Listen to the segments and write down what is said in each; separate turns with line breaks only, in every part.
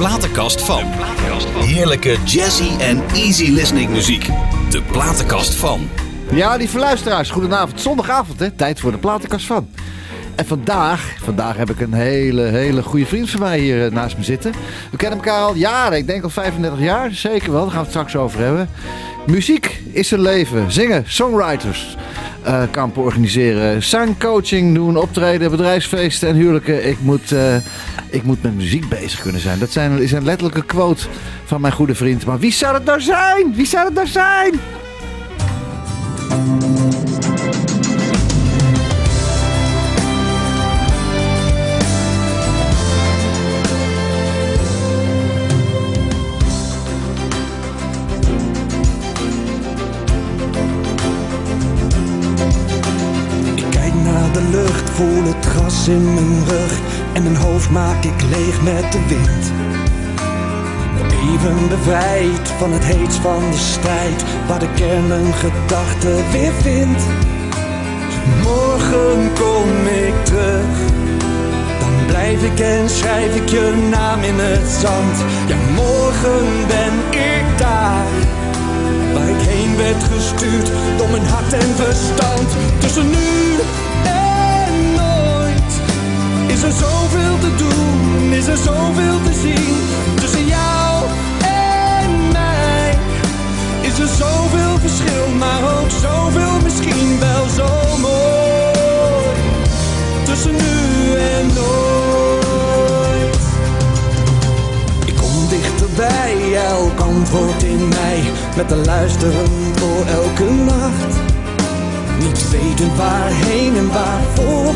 platenkast van. Heerlijke jazzy en easy listening muziek. De platenkast van.
Ja, lieve luisteraars, goedenavond. Zondagavond, hè? Tijd voor de platenkast van. En vandaag, vandaag heb ik een hele, hele goede vriend van mij hier eh, naast me zitten. We kennen elkaar al jaren, ik denk al 35 jaar, zeker wel. Daar gaan we het straks over hebben. Muziek is een leven. Zingen, songwriters, eh, kampen organiseren, zangcoaching doen, optreden, bedrijfsfeesten en huwelijken. Ik moet, eh, ik moet met muziek bezig kunnen zijn. Dat zijn, is een letterlijke quote van mijn goede vriend. Maar wie zou het nou zijn? Wie zou het nou zijn?
In mijn rug en mijn hoofd maak ik leeg met de wind. Even bevrijd van het heet van de strijd, waar de kern mijn gedachten weer vindt. Morgen kom ik terug, dan blijf ik en schrijf ik je naam in het zand. Ja, morgen ben ik daar. Waar ik heen werd gestuurd door mijn hart en verstand. Tussen nu is er zoveel te doen, is er zoveel te zien. Tussen jou en mij is er zoveel verschil, maar ook zoveel misschien wel zo mooi. Tussen nu en nooit. Ik kom dichterbij, elk antwoord in mij, met een luisteren voor elke nacht. Niet weten waarheen en waarvoor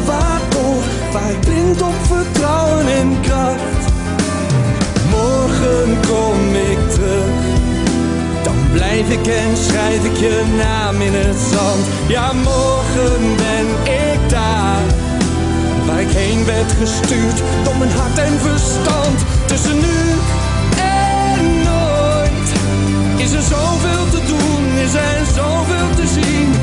of ik blind op vertrouwen en kracht. Morgen kom ik terug, dan blijf ik en schrijf ik je naam in het zand. Ja, morgen ben ik daar waar ik heen werd gestuurd door mijn hart en verstand. Tussen nu en nooit is er zoveel te doen, is er zoveel te zien.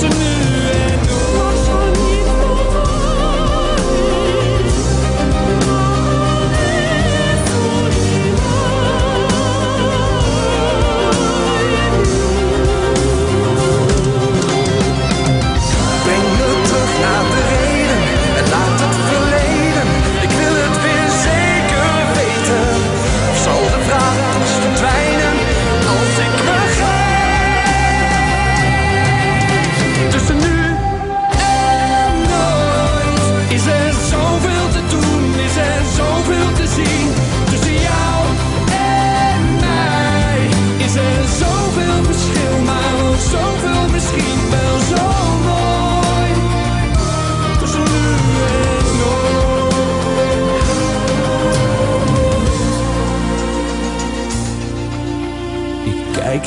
Tussen nu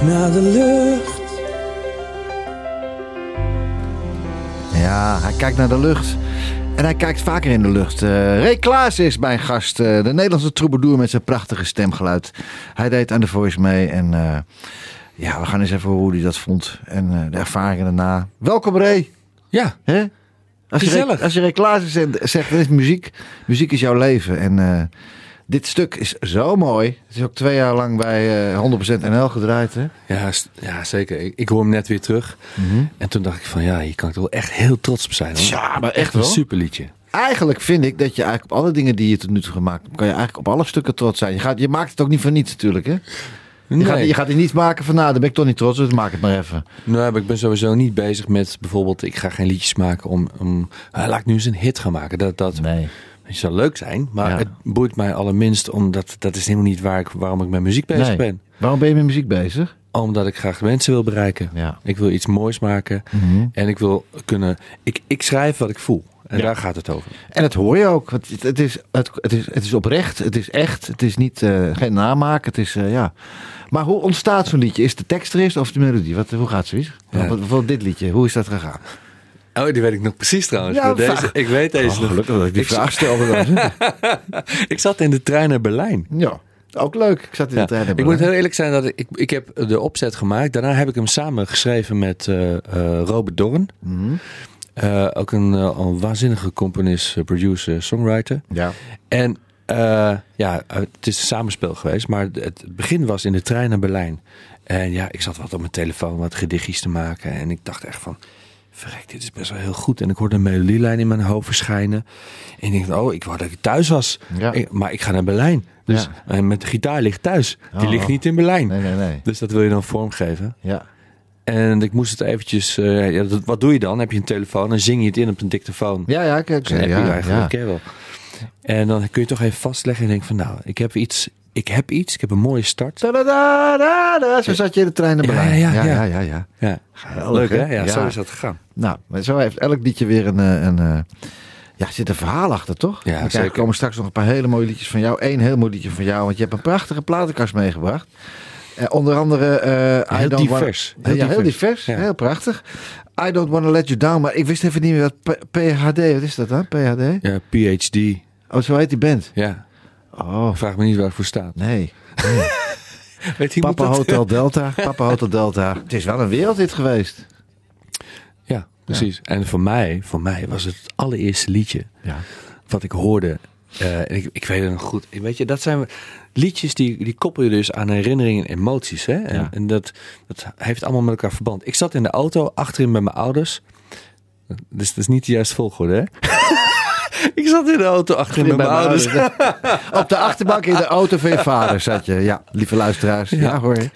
naar de lucht.
Ja, hij kijkt naar de lucht. En hij kijkt vaker in de lucht. Eh Ray Klaas is mijn gast. eh, de Nederlandse troubadour met zijn prachtige stemgeluid. Hij deed aan de Voice mee. En eh, ja, we gaan eens even horen hoe hij dat vond. En eh, de ervaringen daarna. Welkom Ray.
Ja,
Hè? Als je, als je Ray Klaas zegt, dit is muziek. Muziek is jouw leven. En eh, dit stuk is zo mooi. Het is ook twee jaar lang bij eh 100% NL gedraaid. Hè?
ja, ja zeker. Ik, ik hoor hem net weer terug.
Mhm.
En toen dacht ik van ja, hier kan ik toch wel echt heel trots op zijn. Hoor.
Ja, maar echt
een
wel.
super liedje.
Eigenlijk vind ik dat je eigenlijk op alle dingen die je tot nu toe gemaakt hebt, kan je eigenlijk op alle stukken trots zijn. Je, gaat, je maakt het ook niet voor niets natuurlijk, hè? Je,
Nee.
gaat, je gaat er niets maken van, nou, daar ben ik toch niet trots op, dus maak het maar even.
Nou, maar ik ben sowieso niet bezig met bijvoorbeeld, ik ga geen liedjes maken om, om ah, laat ik nu eens een hit gaan maken. Dat, dat,
Nee.
Het zou leuk zijn, maar
Ja.
het boeit mij allerminst omdat dat is helemaal niet waar ik, waarom ik met muziek bezig
Nee.
ben.
Waarom ben je met muziek bezig?
Omdat ik graag mensen wil bereiken.
Ja.
Ik wil iets moois maken
Mhm.
en ik wil kunnen. Ik, ik schrijf wat ik voel. En
Ja.
daar gaat het over.
En dat hoor je ook. Het, het, is, het, het, is, het is oprecht, het is echt, het is niet, eh, geen namaak, het is, eh, ja. Maar hoe ontstaat zo'n liedje? Is de tekst er eerst of de melodie? Wat, hoe gaat zoiets?
Ja.
Bijvoorbeeld dit liedje, hoe is dat gegaan?
Oh, die weet ik nog precies trouwens.
Ja,
deze, ik weet deze
Oh,
nog.
gelukkig dat ik die
Ik-
vraag stelde.
ik zat in de trein naar Berlijn.
ja. Ook leuk. Ik zat in de
Ja.
trein. in
Ik moet
Berlijn.
heel eerlijk zijn dat ik, ik, ik heb de opzet gemaakt. Daarna heb ik hem samen geschreven met eh, eh, Robert Dorn.
Mhm.
Eh, ook een, een waanzinnige componist, producer, songwriter.
Ja.
En eh, ja, het is een samenspel geweest. Maar het begin was in de trein naar Berlijn. En ja, ik zat wat op mijn telefoon wat gedichtjes te maken. En ik dacht echt van, verrek, dit is best wel heel goed. En ik hoorde een melodielijn in mijn hoofd verschijnen. En ik dacht, oh, ik wou dat ik thuis was.
Ja.
Ik- maar ik ga naar Berlijn. Dus
Ja.
en met de gitaar ligt thuis. Die
Oh.
ligt niet in Berlijn.
Nee, nee, nee.
Dus dat wil je dan vormgeven.
Ja.
En ik moest het eventjes... eh, ja, dat- wat doe je dan? Heb je een telefoon en zing je het in op een dictafoon.
Ja, ja, kijk.
Dan heb
ja,
eigenlijk
ja.
wel. En dan kun je toch even vastleggen en denk van nou, ik heb iets, ik heb iets, ik heb een mooie start.
Tadadadada, Zo zat je in de trein naar
Ja,
Berlijn.
ja,
ja,
ja.
ja, ja, ja.
Ja,
Geweldig,
leuk hè? Ja, zo is dat gegaan.
Nou, maar zo heeft elk liedje weer een... eh, een eh, ja, er zit een verhaal achter, toch?
Ja,
Er krijgen-
zeker.
komen straks nog een paar hele mooie liedjes van jou. Eén heel mooi liedje van jou, want je hebt een prachtige platenkast meegebracht. Eh, onder andere... eh,
Heel
wanna-
divers.
Heel, ja, heel divers.
Ja.
Heel prachtig. I don't want to let you down. Maar ik wist even niet meer wat PHD... Wat is dat dan? PHD?
Ja, PhD.
Oh, zo heet die band.
Ja,
Oh,
vraag me niet waar het voor staat.
nee.
Weet iemand
Papa
dat?
Hotel Delta. Papa Hotel Delta. Het is wel een wereldhit geweest.
Ja, precies. En voor mij, voor mij was het het allereerste liedje
Ja.
wat ik hoorde. eh, en ik, ik weet het nog goed. Weet je, dat zijn liedjes die, die koppel je dus aan herinneringen en emoties. Hè? En,
Ja.
en dat, dat heeft allemaal met elkaar verband. Ik zat in de auto achterin bij mijn ouders. Dus dat is niet de juiste volgorde, hè? ik zat in de auto achterin bij mijn ouders.
Op de achterbank in de auto van je vader zat je. Ja, lieve luisteraars. Ja,
Ja.
hoor je.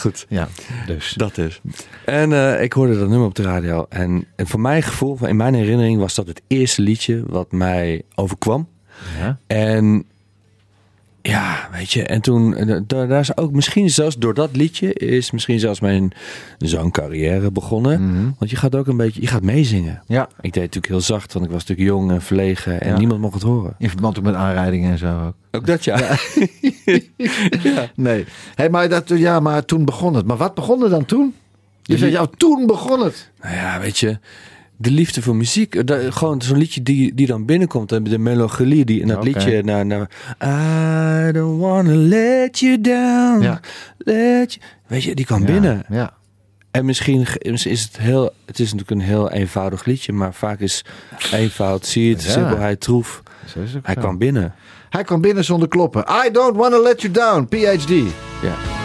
Goed.
Ja, dus.
Dat is. En eh, ik hoorde dat nummer op de radio. En, en voor mijn gevoel, in mijn herinnering, was dat het eerste liedje wat mij overkwam.
Ja.
En ja, weet je, en toen, eh, daar, daar is ook misschien zelfs door dat liedje, is misschien zelfs mijn zangcarrière begonnen.
Mhm.
Want je gaat ook een beetje, je gaat meezingen.
Ja,
Ik deed het natuurlijk heel zacht, want ik was natuurlijk jong en verlegen en
Ja.
niemand mocht het horen.
in verband ook met aanrijdingen en zo ook.
Ook dat ja.
Nee. Hey, maar, dat, ja, maar toen begon het. Maar wat begon er dan toen? Je
li-
ja, toen begon het.
Nou ja, weet je, de liefde voor muziek. eh, gewoon zo'n liedje die, die dan binnenkomt. en De melancholie die in dat liedje naar, naar... I don't wanna let you down.
Ja.
Let you, weet je, die kwam
Ja,
binnen.
Ja.
En misschien is het heel... Het is natuurlijk een heel eenvoudig liedje. Maar vaak is eenvoud, zie je het, simpelheid, troef. Hij kwam binnen.
Hij kwam binnen zonder kloppen. I don't want to let you down. PhD.
Ja.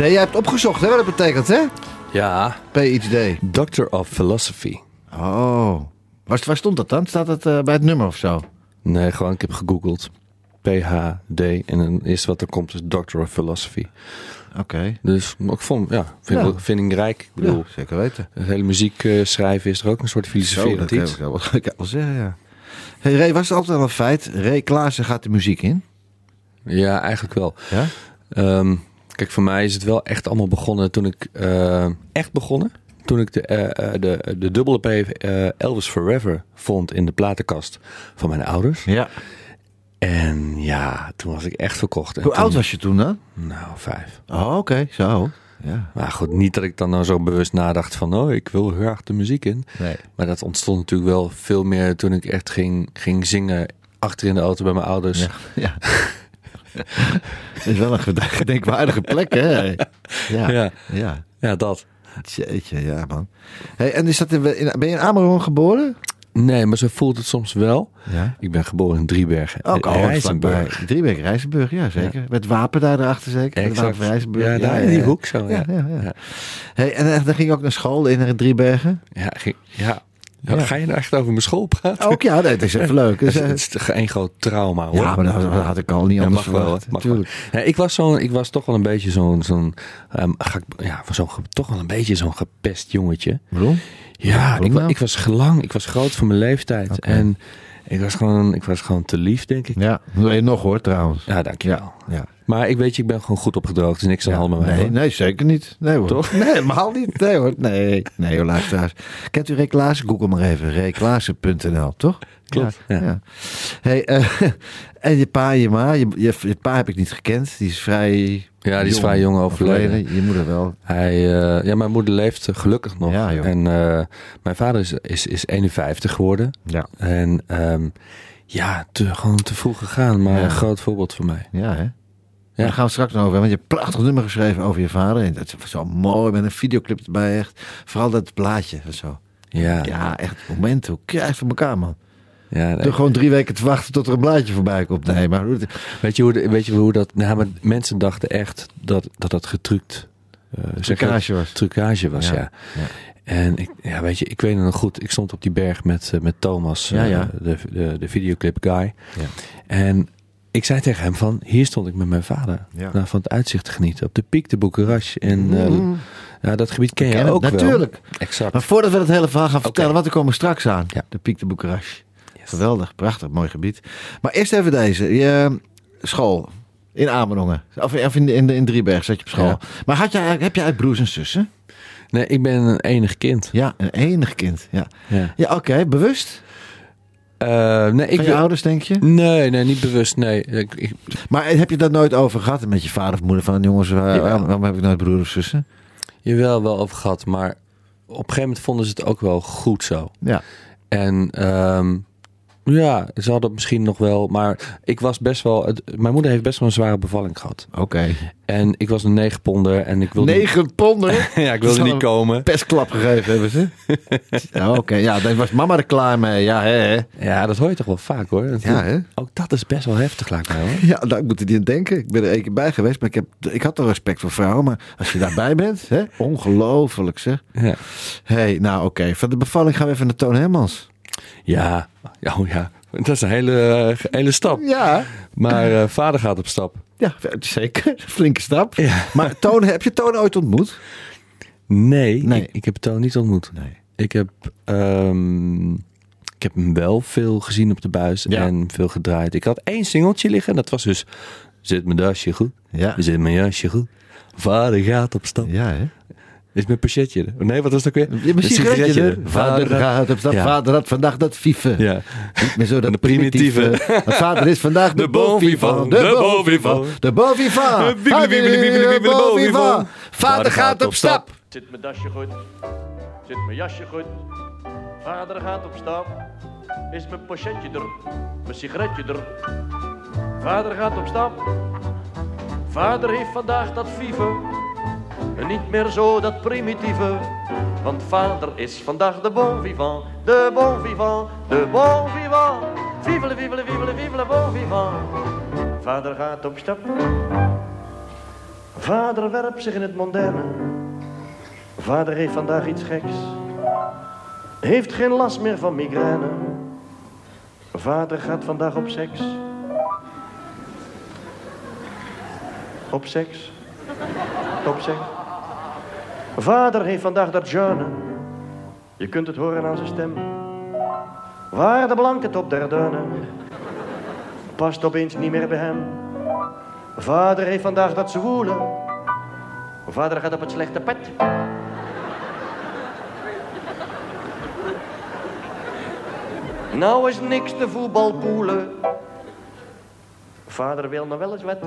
Nee, jij hebt opgezocht, hè, wat dat betekent, hè?
Ja,
PhD.
Doctor of Philosophy.
Oh. Waar, waar stond dat dan? Staat dat eh, bij het nummer of zo?
Nee, gewoon, ik heb gegoogeld. PhD. En dan is wat er komt is Doctor of Philosophy.
Oké.
Dus ik vond, ja, vind,
Ja.
Vind ik rijk. Ik bedoel,
Ja, zeker weten.
het hele muziek eh, schrijven is er ook een soort
Zo,
filosoferend
dat kan
iets.
ik wel, ik wel zeggen, ja. Hey Ray, was het altijd al een feit? Ray Klaassen gaat de muziek in?
Ja, eigenlijk wel.
Ja?
Ehm, kijk, voor mij is het wel echt allemaal begonnen toen ik... eh, echt begonnen? Toen ik de, eh, eh, de, de dubbele P Elvis Forever vond in de platenkast van mijn ouders.
Ja.
En ja, toen was ik echt verkocht. En
Hoe
toen-
oud was je toen dan?
Nou, vijf.
Oh, oké. Zo. Ja.
Maar goed, niet dat ik dan nou zo bewust nadacht van... oh, ik wil heel graag de muziek in.
Nee.
Maar dat ontstond natuurlijk wel veel meer toen ik echt ging, ging zingen... achter in de auto bij mijn ouders.
Ja. ja. Is wel een ged- gedenkwaardige plek, hè? Ja.
Ja.
Ja.
dat.
Jeetje, ja, man. Hey, en is dat in, in- ben je in Amerongen geboren?
Nee, maar zo voelt het soms wel.
Ja.
Ik ben geboren in Driebergen.
Ook al
Rijzenburg.
Driebeek, Rijzenburg, ja zeker. Met wapen daar erachter zeker. Met
Exact.
wapen Rijzenburg.
Ja, daar in die hoek zo. Ja,
Ja. Hey, en dan ging je ook naar school in Driebergen?
Ja, ging- ja.
Ja.
Ga je nou echt over mijn school praten?
Ook ja, dat is even leuk.
Het
Dus,
is, het is één groot trauma hoor.
ja, maar dat dat had ik al niet
Ja,
anders
mag wel,
verwacht.
hoor. Mag wel.
Natuurlijk.
Ja, ik, was zo'n, ik was toch wel een beetje zo'n, zo'n, ehm, ja, ge- toch wel een beetje zo'n gepest jongetje.
Waarom?
Ja,
waarom
ik,
nou?
ik was gelang, ik was groot voor mijn leeftijd. En ik was, gewoon, ik was gewoon te lief, denk ik.
Ja, je nog hoor trouwens.
Ja, dankjewel.
ja.
Maar ik weet je, ik ben gewoon goed opgedroogd. Dus niks aan hand met mij.
nee,
hoor.
nee, zeker niet. Nee hoor.
Toch?
Nee, helemaal niet. Nee hoor. Nee, nee hoor, luisteraars. Kent u Ray Klaassen? Google maar even. rayklaassen.nl, toch?
Klopt, ja.
Hey, eh, en je pa en je ma, je, je, je pa heb ik niet gekend. Die is vrij
Ja, die is vrij jong overleden.
Je moeder wel.
Hij, eh, ja, mijn moeder leeft gelukkig nog.
Ja,
en eh, mijn vader is, is, is 51 geworden.
Ja.
En ehm, ja, te, gewoon te vroeg gegaan. Maar een groot voorbeeld voor mij.
Ja, hè? Ja. Daar gaan we straks nog over. hebben, Want je hebt een prachtig nummer geschreven over je vader. En dat is zo mooi met een videoclip erbij. Echt. Vooral dat plaatje en zo.
Ja,
Ja, echt moment. Hoe krijg je voor elkaar, man?
Ja, nee.
Gewoon drie weken te wachten tot er een blaadje voorbij komt. Nee, maar
Weet je hoe, de- weet je hoe dat... Nou, maar mensen dachten echt dat dat, dat getrukt... dat?
Trucage was.
Trucage was,
Ja,
ja.
ja.
En ik, ja, weet je, ik weet het nog goed. Ik stond op die berg met, eh, met Thomas,
Ja,
eh. De, de, de videoclip guy.
Ja.
En ik zei tegen hem van, hier stond ik met mijn vader. Nou, van het uitzicht te genieten. Op de piek de Boekerash. En
Mm.
ja, dat gebied ken je ook wel.
natuurlijk.
Exact.
Maar voordat we het hele verhaal gaan vertellen, wat er komen straks aan.
Ja.
De Piek de Boekerash. Geweldig, prachtig, mooi gebied. Maar eerst even deze. Je, eh, school in Amerongen. Of, of in, in, in Drieberg zat je op school.
Ja.
Maar had je, heb uit broers en zussen?
Nee, ik ben een enig kind.
Ja, een enig kind. Ja,
Ja.
ja oké. bewust?
Eh, nee, ik
Van je ouders, denk je?
Nee, nee, niet bewust. Nee, ik, ik,
Maar heb je dat nooit over gehad met je vader of moeder? Van jongens, waar-
Jawel.
waarom, waarom heb ik nooit broers of zussen?
jawel, wel over gehad. Maar op een gegeven moment vonden ze het ook wel goed zo.
Ja.
En ehm, ja, ze hadden misschien nog wel. Maar ik was best wel. Het, mijn moeder heeft best wel een zware bevalling gehad.
Oké.
En ik was een negen ponder en ik wilde.
Negen ponden?
ja, ik wilde niet komen.
Pestklap gegeven hebben ze. Ja, Oké, ja, daar was mama er klaar mee. Ja, hè.
Ja, dat hoor je toch wel vaak hoor. Dat-
Ja, hè?
Ook dat is best wel heftig, lijkt mij hoor.
Ja, daar moet je niet aan denken. Ik ben er één keer bij geweest, maar ik, heb, ik had toch respect voor vrouwen. Maar als je daarbij bent, hè, ongelooflijk zeg.
Ja,
hey, nou oké, van de bevalling gaan we even naar Toon Hermans.
Ja, oh, ja. dat is een hele, hele stap.
Ja,
Maar eh, vader gaat op stap.
ja zeker. Flinke stap.
Ja.
Maar Toon, heb je Toon ooit ontmoet?
Nee,
Nee.
Ik, ik heb Toon niet ontmoet.
Nee.
Ik heb, ehm, ik heb hem wel veel gezien op de buis
Ja.
en veel gedraaid. Ik had één singeltje liggen. Dat was dus Zit mijn dasje goed?
Ja.
Zit mijn jasje goed? Vader gaat op stap.
Ja, hè?
Is mijn pachetje er? Nee, wat was dat weer?
Een
Een
sigaretje er.
er.
Vader gaat op stap.
Ja.
Vader had vandaag dat fieven.
Ja.
Niet meer zo dat
De
primitieve. vader is vandaag de,
De
vivant. De vivant. De
wiebele,
De vivant. Vader gaat op stap.
Zit mijn dasje goed? Zit mijn jasje goed? Vader gaat op stap. Is mijn pochetje er? Mijn sigaretje er? Vader gaat op stap. Vader heeft vandaag dat vieve. Niet meer zo dat primitieve. Want vader is vandaag de bon vivant. De bon vivant. De bon vivant. Vivele, vivele, vivele, vivele, bon vivant. Vader gaat op stap. Vader werpt zich in het mondaine. Vader heeft vandaag iets geks. Heeft geen last meer van migraine. Vader gaat vandaag op seks. Op seks. Op seks. Vader heeft vandaag dat jeune. Je kunt het horen aan zijn stem. Waar de blanke top der duinen. Past opeens niet meer bij hem. Vader heeft vandaag dat zwoele. Vader gaat op het slechte pet. Nou is niks te voetbalpoelen. Vader wil nog wel eens wat.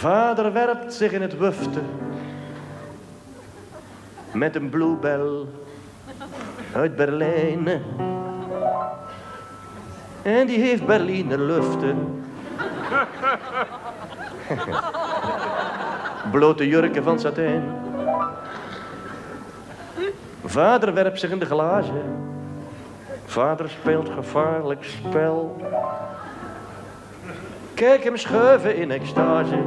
Vader werpt zich in het wufte. Met een bluebell uit Berlijn. En die heeft Berliner luften. Blote jurken van satijn. Vader werpt zich in de glazen. Vader speelt gevaarlijk spel. Kijk hem schuiven in extase.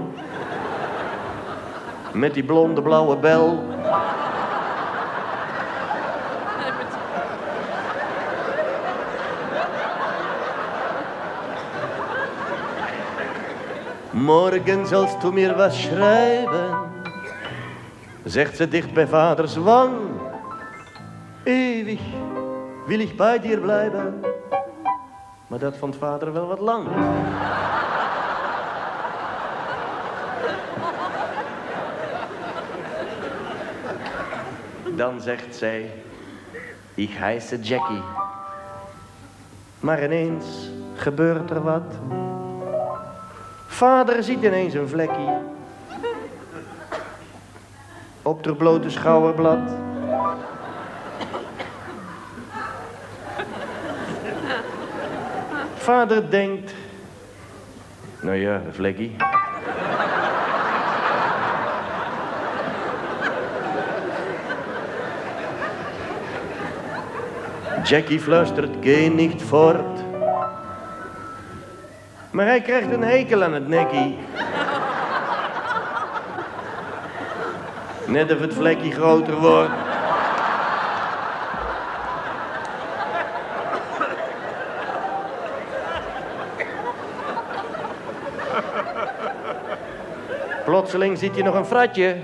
Met die blonde blauwe bel. Morgen zalst du mir was schrijven, zegt ze dicht bij vaders wang. Eeuwig wil ik bij dir blijven, maar dat vond vader wel wat lang. Dan zegt zij, ik heisse Jackie. Maar ineens gebeurt er wat. Vader ziet ineens een vlekkie. Op de blote schouderblad. Vader denkt. Nou ja, een vlekkie. Jackie fluistert, geh niet voort. Maar hij krijgt een hekel aan het nekkie. Net of het vlekje groter wordt. Plotseling ziet je nog een fratje.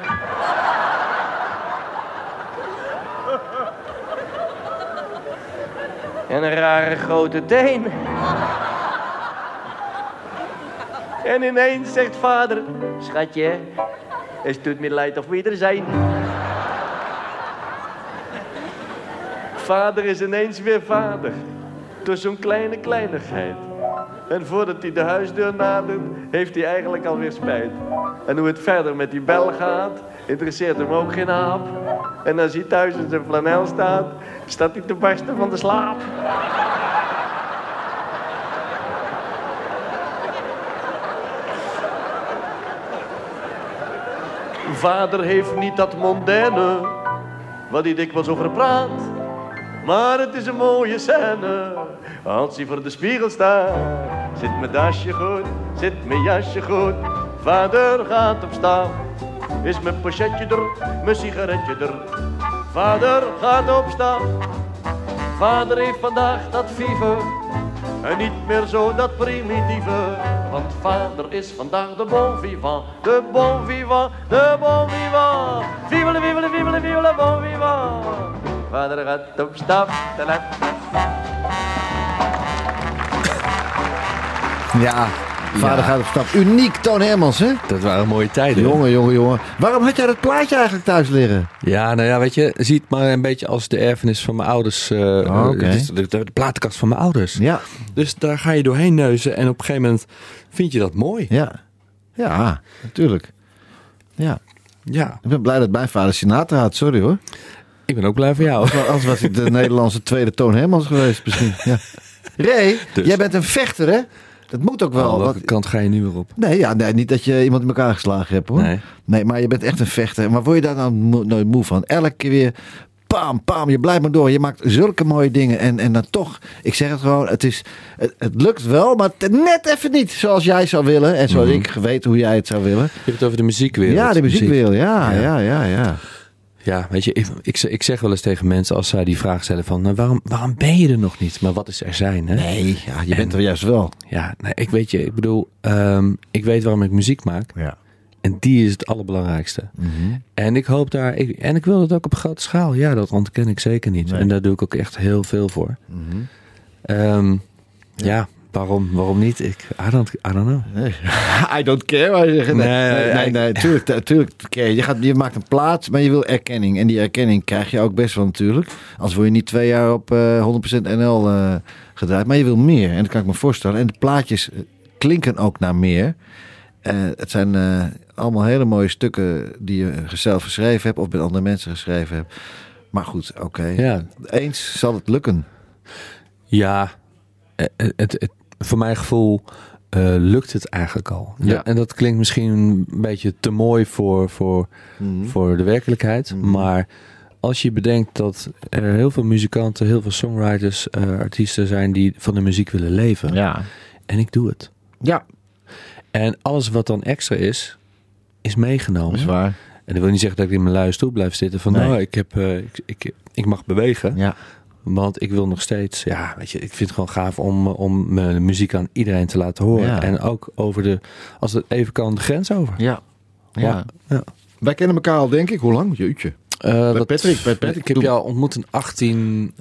En een rare grote teen. En ineens zegt vader, schatje, het doet me leid of we er zijn. Vader is ineens weer vader, door zo'n kleine kleinigheid. En voordat hij de huisdeur nadert, heeft hij eigenlijk alweer spijt. En hoe het verder met die bel gaat, interesseert hem ook geen aap. En als hij thuis in zijn flanel staat, staat hij te barsten van de slaap. Vader heeft niet dat mondaine, wat hij dikwijls over praat. Maar het is een mooie scène, als hij voor de spiegel staat. Zit mijn dasje goed, zit mijn jasje goed, vader gaat op staan. Is mijn pochetje er, mijn sigaretje er, vader gaat op staan. Vader heeft vandaag dat vive, en niet meer zo dat primitieve. Want vader is vandaag de bon vivant, de bon vivant, de bon vivant. Vivele, vivele, vivele, vivele, bon vivant. Vader gaat op stap.
Ja, vader gaat op stap. Uniek, Toon Hermans, hè?
Dat waren mooie tijden.
Jongen, jongen, jongen. Waarom had jij dat plaatje eigenlijk thuis liggen?
Ja, nou ja, weet je, zie het maar een beetje als de erfenis van mijn ouders. eh,
Oh, oké.
dus de, de, de platenkast van mijn ouders.
Ja,
Dus daar ga je doorheen neuzen en op een gegeven moment vind je dat mooi.
ja. Ja, natuurlijk. Ja,
Ja,
ik ben blij dat mijn vader Sinatra had. Sorry hoor.
ik ben ook blij voor jou.
Anders was ik de Nederlandse tweede Toon Hermans geweest misschien. Ja. Ray,
Dus.
jij bent een vechter hè? Dat moet ook wel.
Wel, welke kant ga je nu weer op?
Nee, ja, nee, niet dat je iemand in elkaar geslagen hebt hoor.
Nee.
Nee, maar je bent echt een vechter. Maar word je daar nou nooit moe van? Elke keer weer pam, pam. Je blijft maar door. Je maakt zulke mooie dingen. En, en dan toch, ik zeg het gewoon, het, is, het, het lukt wel, maar net even niet zoals jij zou willen. En zoals ik weet hoe jij het zou willen.
Je hebt het over de muziekwereld.
Ja, de muziekwereld. Ja,
Ja.
ja, ja, ja.
Ja, weet je, ik, ik, ik zeg wel eens tegen mensen als zij die vraag stellen van... Nou, waarom, waarom ben je er nog niet? Maar wat is er zijn, hè?
Nee, ja, je bent
En-
er juist wel.
Ja, nee, ik weet je, ik bedoel, ehm, ik weet waarom ik muziek maak.
Ja.
En die is het allerbelangrijkste. En ik hoop daar, ik, en ik wil het ook op grote schaal. Ja, dat ontken ik zeker niet.
Nee.
En daar doe ik ook echt heel veel voor. Ehm, ja. Waarom, waarom niet? Ik, I don't, I don't know.
Nee. I don't care, zeggen. Nee,
Nee,
nee, nee,
ik-
nee, tuurlijk, tuurlijk care. Je, gaat, je maakt een plaats, maar je wil erkenning. En die erkenning krijg je ook best wel natuurlijk. Anders word je niet twee jaar op eh 100% NL gedraaid. Maar je wil meer, en dat kan ik me voorstellen. En de plaatjes eh, klinken ook naar meer. Eh, het zijn eh, allemaal hele mooie stukken die je zelf geschreven hebt... of met andere mensen geschreven hebt. Maar goed, oké.
Ja,
Eens zal het lukken.
ja het, het- voor mijn gevoel eh, lukt het eigenlijk al.
Ja.
En dat klinkt misschien een beetje te mooi voor, voor, voor de werkelijkheid.
Mhm.
Maar als je bedenkt dat er heel veel muzikanten, heel veel songwriters, eh, artiesten zijn die van de muziek willen leven.
Ja.
En ik doe het.
Ja,
En alles wat dan extra is, is meegenomen.
dat is waar.
En dat wil niet zeggen dat ik in mijn luie stoel blijf zitten. Van
Nee.
nou, ik, heb, eh, ik, ik, ik mag bewegen.
Ja.
Want ik wil nog steeds, ja, weet je, ik vind het gewoon gaaf om, om mijn muziek aan iedereen te laten horen.
Ja.
En ook over de, als het even kan, de grens over.
Ja. ja.
Ja.
Wij kennen elkaar al, denk ik. Hoe lang? Jeetje.
Eh,
Bij Patrick, bij Patrick
Ik heb jou ontmoet in 18.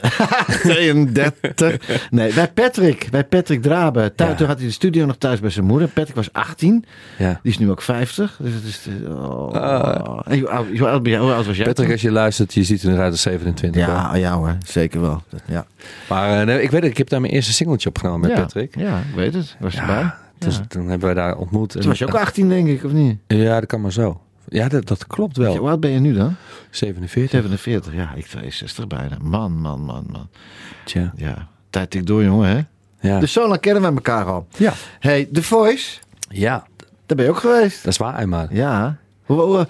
32. Nee, bij Patrick. Bij Patrick Draben. Thuis,
Ja.
Toen had hij de studio nog thuis bij zijn moeder. Patrick was 18.
Ja.
Die is nu ook 50. Dus het is... Oh.
Ah.
En hoe, oud, hoe, oud ben jij? hoe oud was jij?
Patrick, als je luistert, je ziet er eruit als 27. hoor.
Ja, ja hoor. Zeker wel. Ja.
Maar eh, nee, ik weet het, ik heb daar mijn eerste singeltje opgenomen met
ja.
Patrick.
Ja, ik weet het. Was erbij.
Dus
Ja.
toen hebben wij daar ontmoet.
Toen was je ook 18, denk ik, of niet?
Ja, dat kan maar zo. Ja, dat, dat klopt wel.
Hoe oud ben je nu dan?
47.
47. Ja, ik 62 bijna. Man, man, man, man.
Tja.
Ja. Tijd tikt door, jongen, hè?
Ja.
Dus zo lang kennen we elkaar al.
ja.
Hey, The Voice.
ja,
Daar ben je ook geweest.
dat is waar, Ayman.
Ja. Hoe, hoe,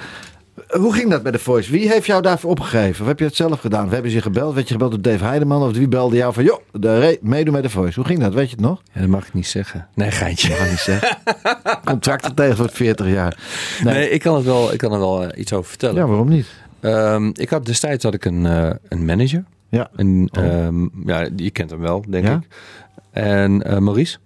hoe ging dat bij The Voice? Wie heeft jou daarvoor opgegeven? Of heb je het zelf gedaan? Of hebben ze je gebeld? Werd je gebeld door Dave Heideman? Of wie belde jou van, joh, de meedoen met The Voice? Hoe ging dat? Weet je het nog?
Ja, dat mag ik niet zeggen. Nee, geintje.
Ga niet zeggen. Contracten tegen voor 40 jaar.
Nee,
Nee.
ik kan er wel, ik kan er wel eh, iets over vertellen.
Ja, waarom niet?
Ehm, ik had destijds had ik een, eh, een manager.
Ja.
En,
Oh.
ehm, ja, je kent hem wel, denk
Ja?
ik. En eh, Maurice.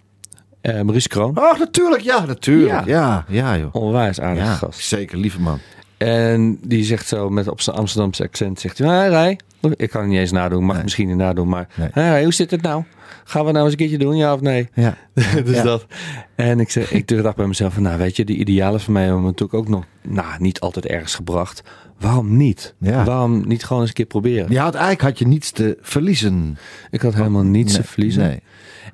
Eh, Maurice Kroon.
Oh, natuurlijk. Ja, natuurlijk. Ja, ja, joh.
Onwijs aardige
Ja,
gast.
zeker. Lieve man.
En die zegt zo met op zijn Amsterdamse accent, zegt hij, hey, Rij. Ik kan het niet eens nadoen, mag
Nee.
misschien niet nadoen, maar
Nee.
hey, hoe zit het nou? Gaan we nou eens een keertje doen, ja of nee?
Ja.
dus
Ja.
dat. En ik, zeg, ik dacht bij mezelf van, nou weet je, die idealen van mij hebben me natuurlijk ook nog, nou, niet altijd ergens gebracht. Waarom niet?
Ja.
Waarom niet gewoon eens een keer proberen?
Je had eigenlijk had je niets te verliezen.
Ik had helemaal niets te
Nee,
verliezen.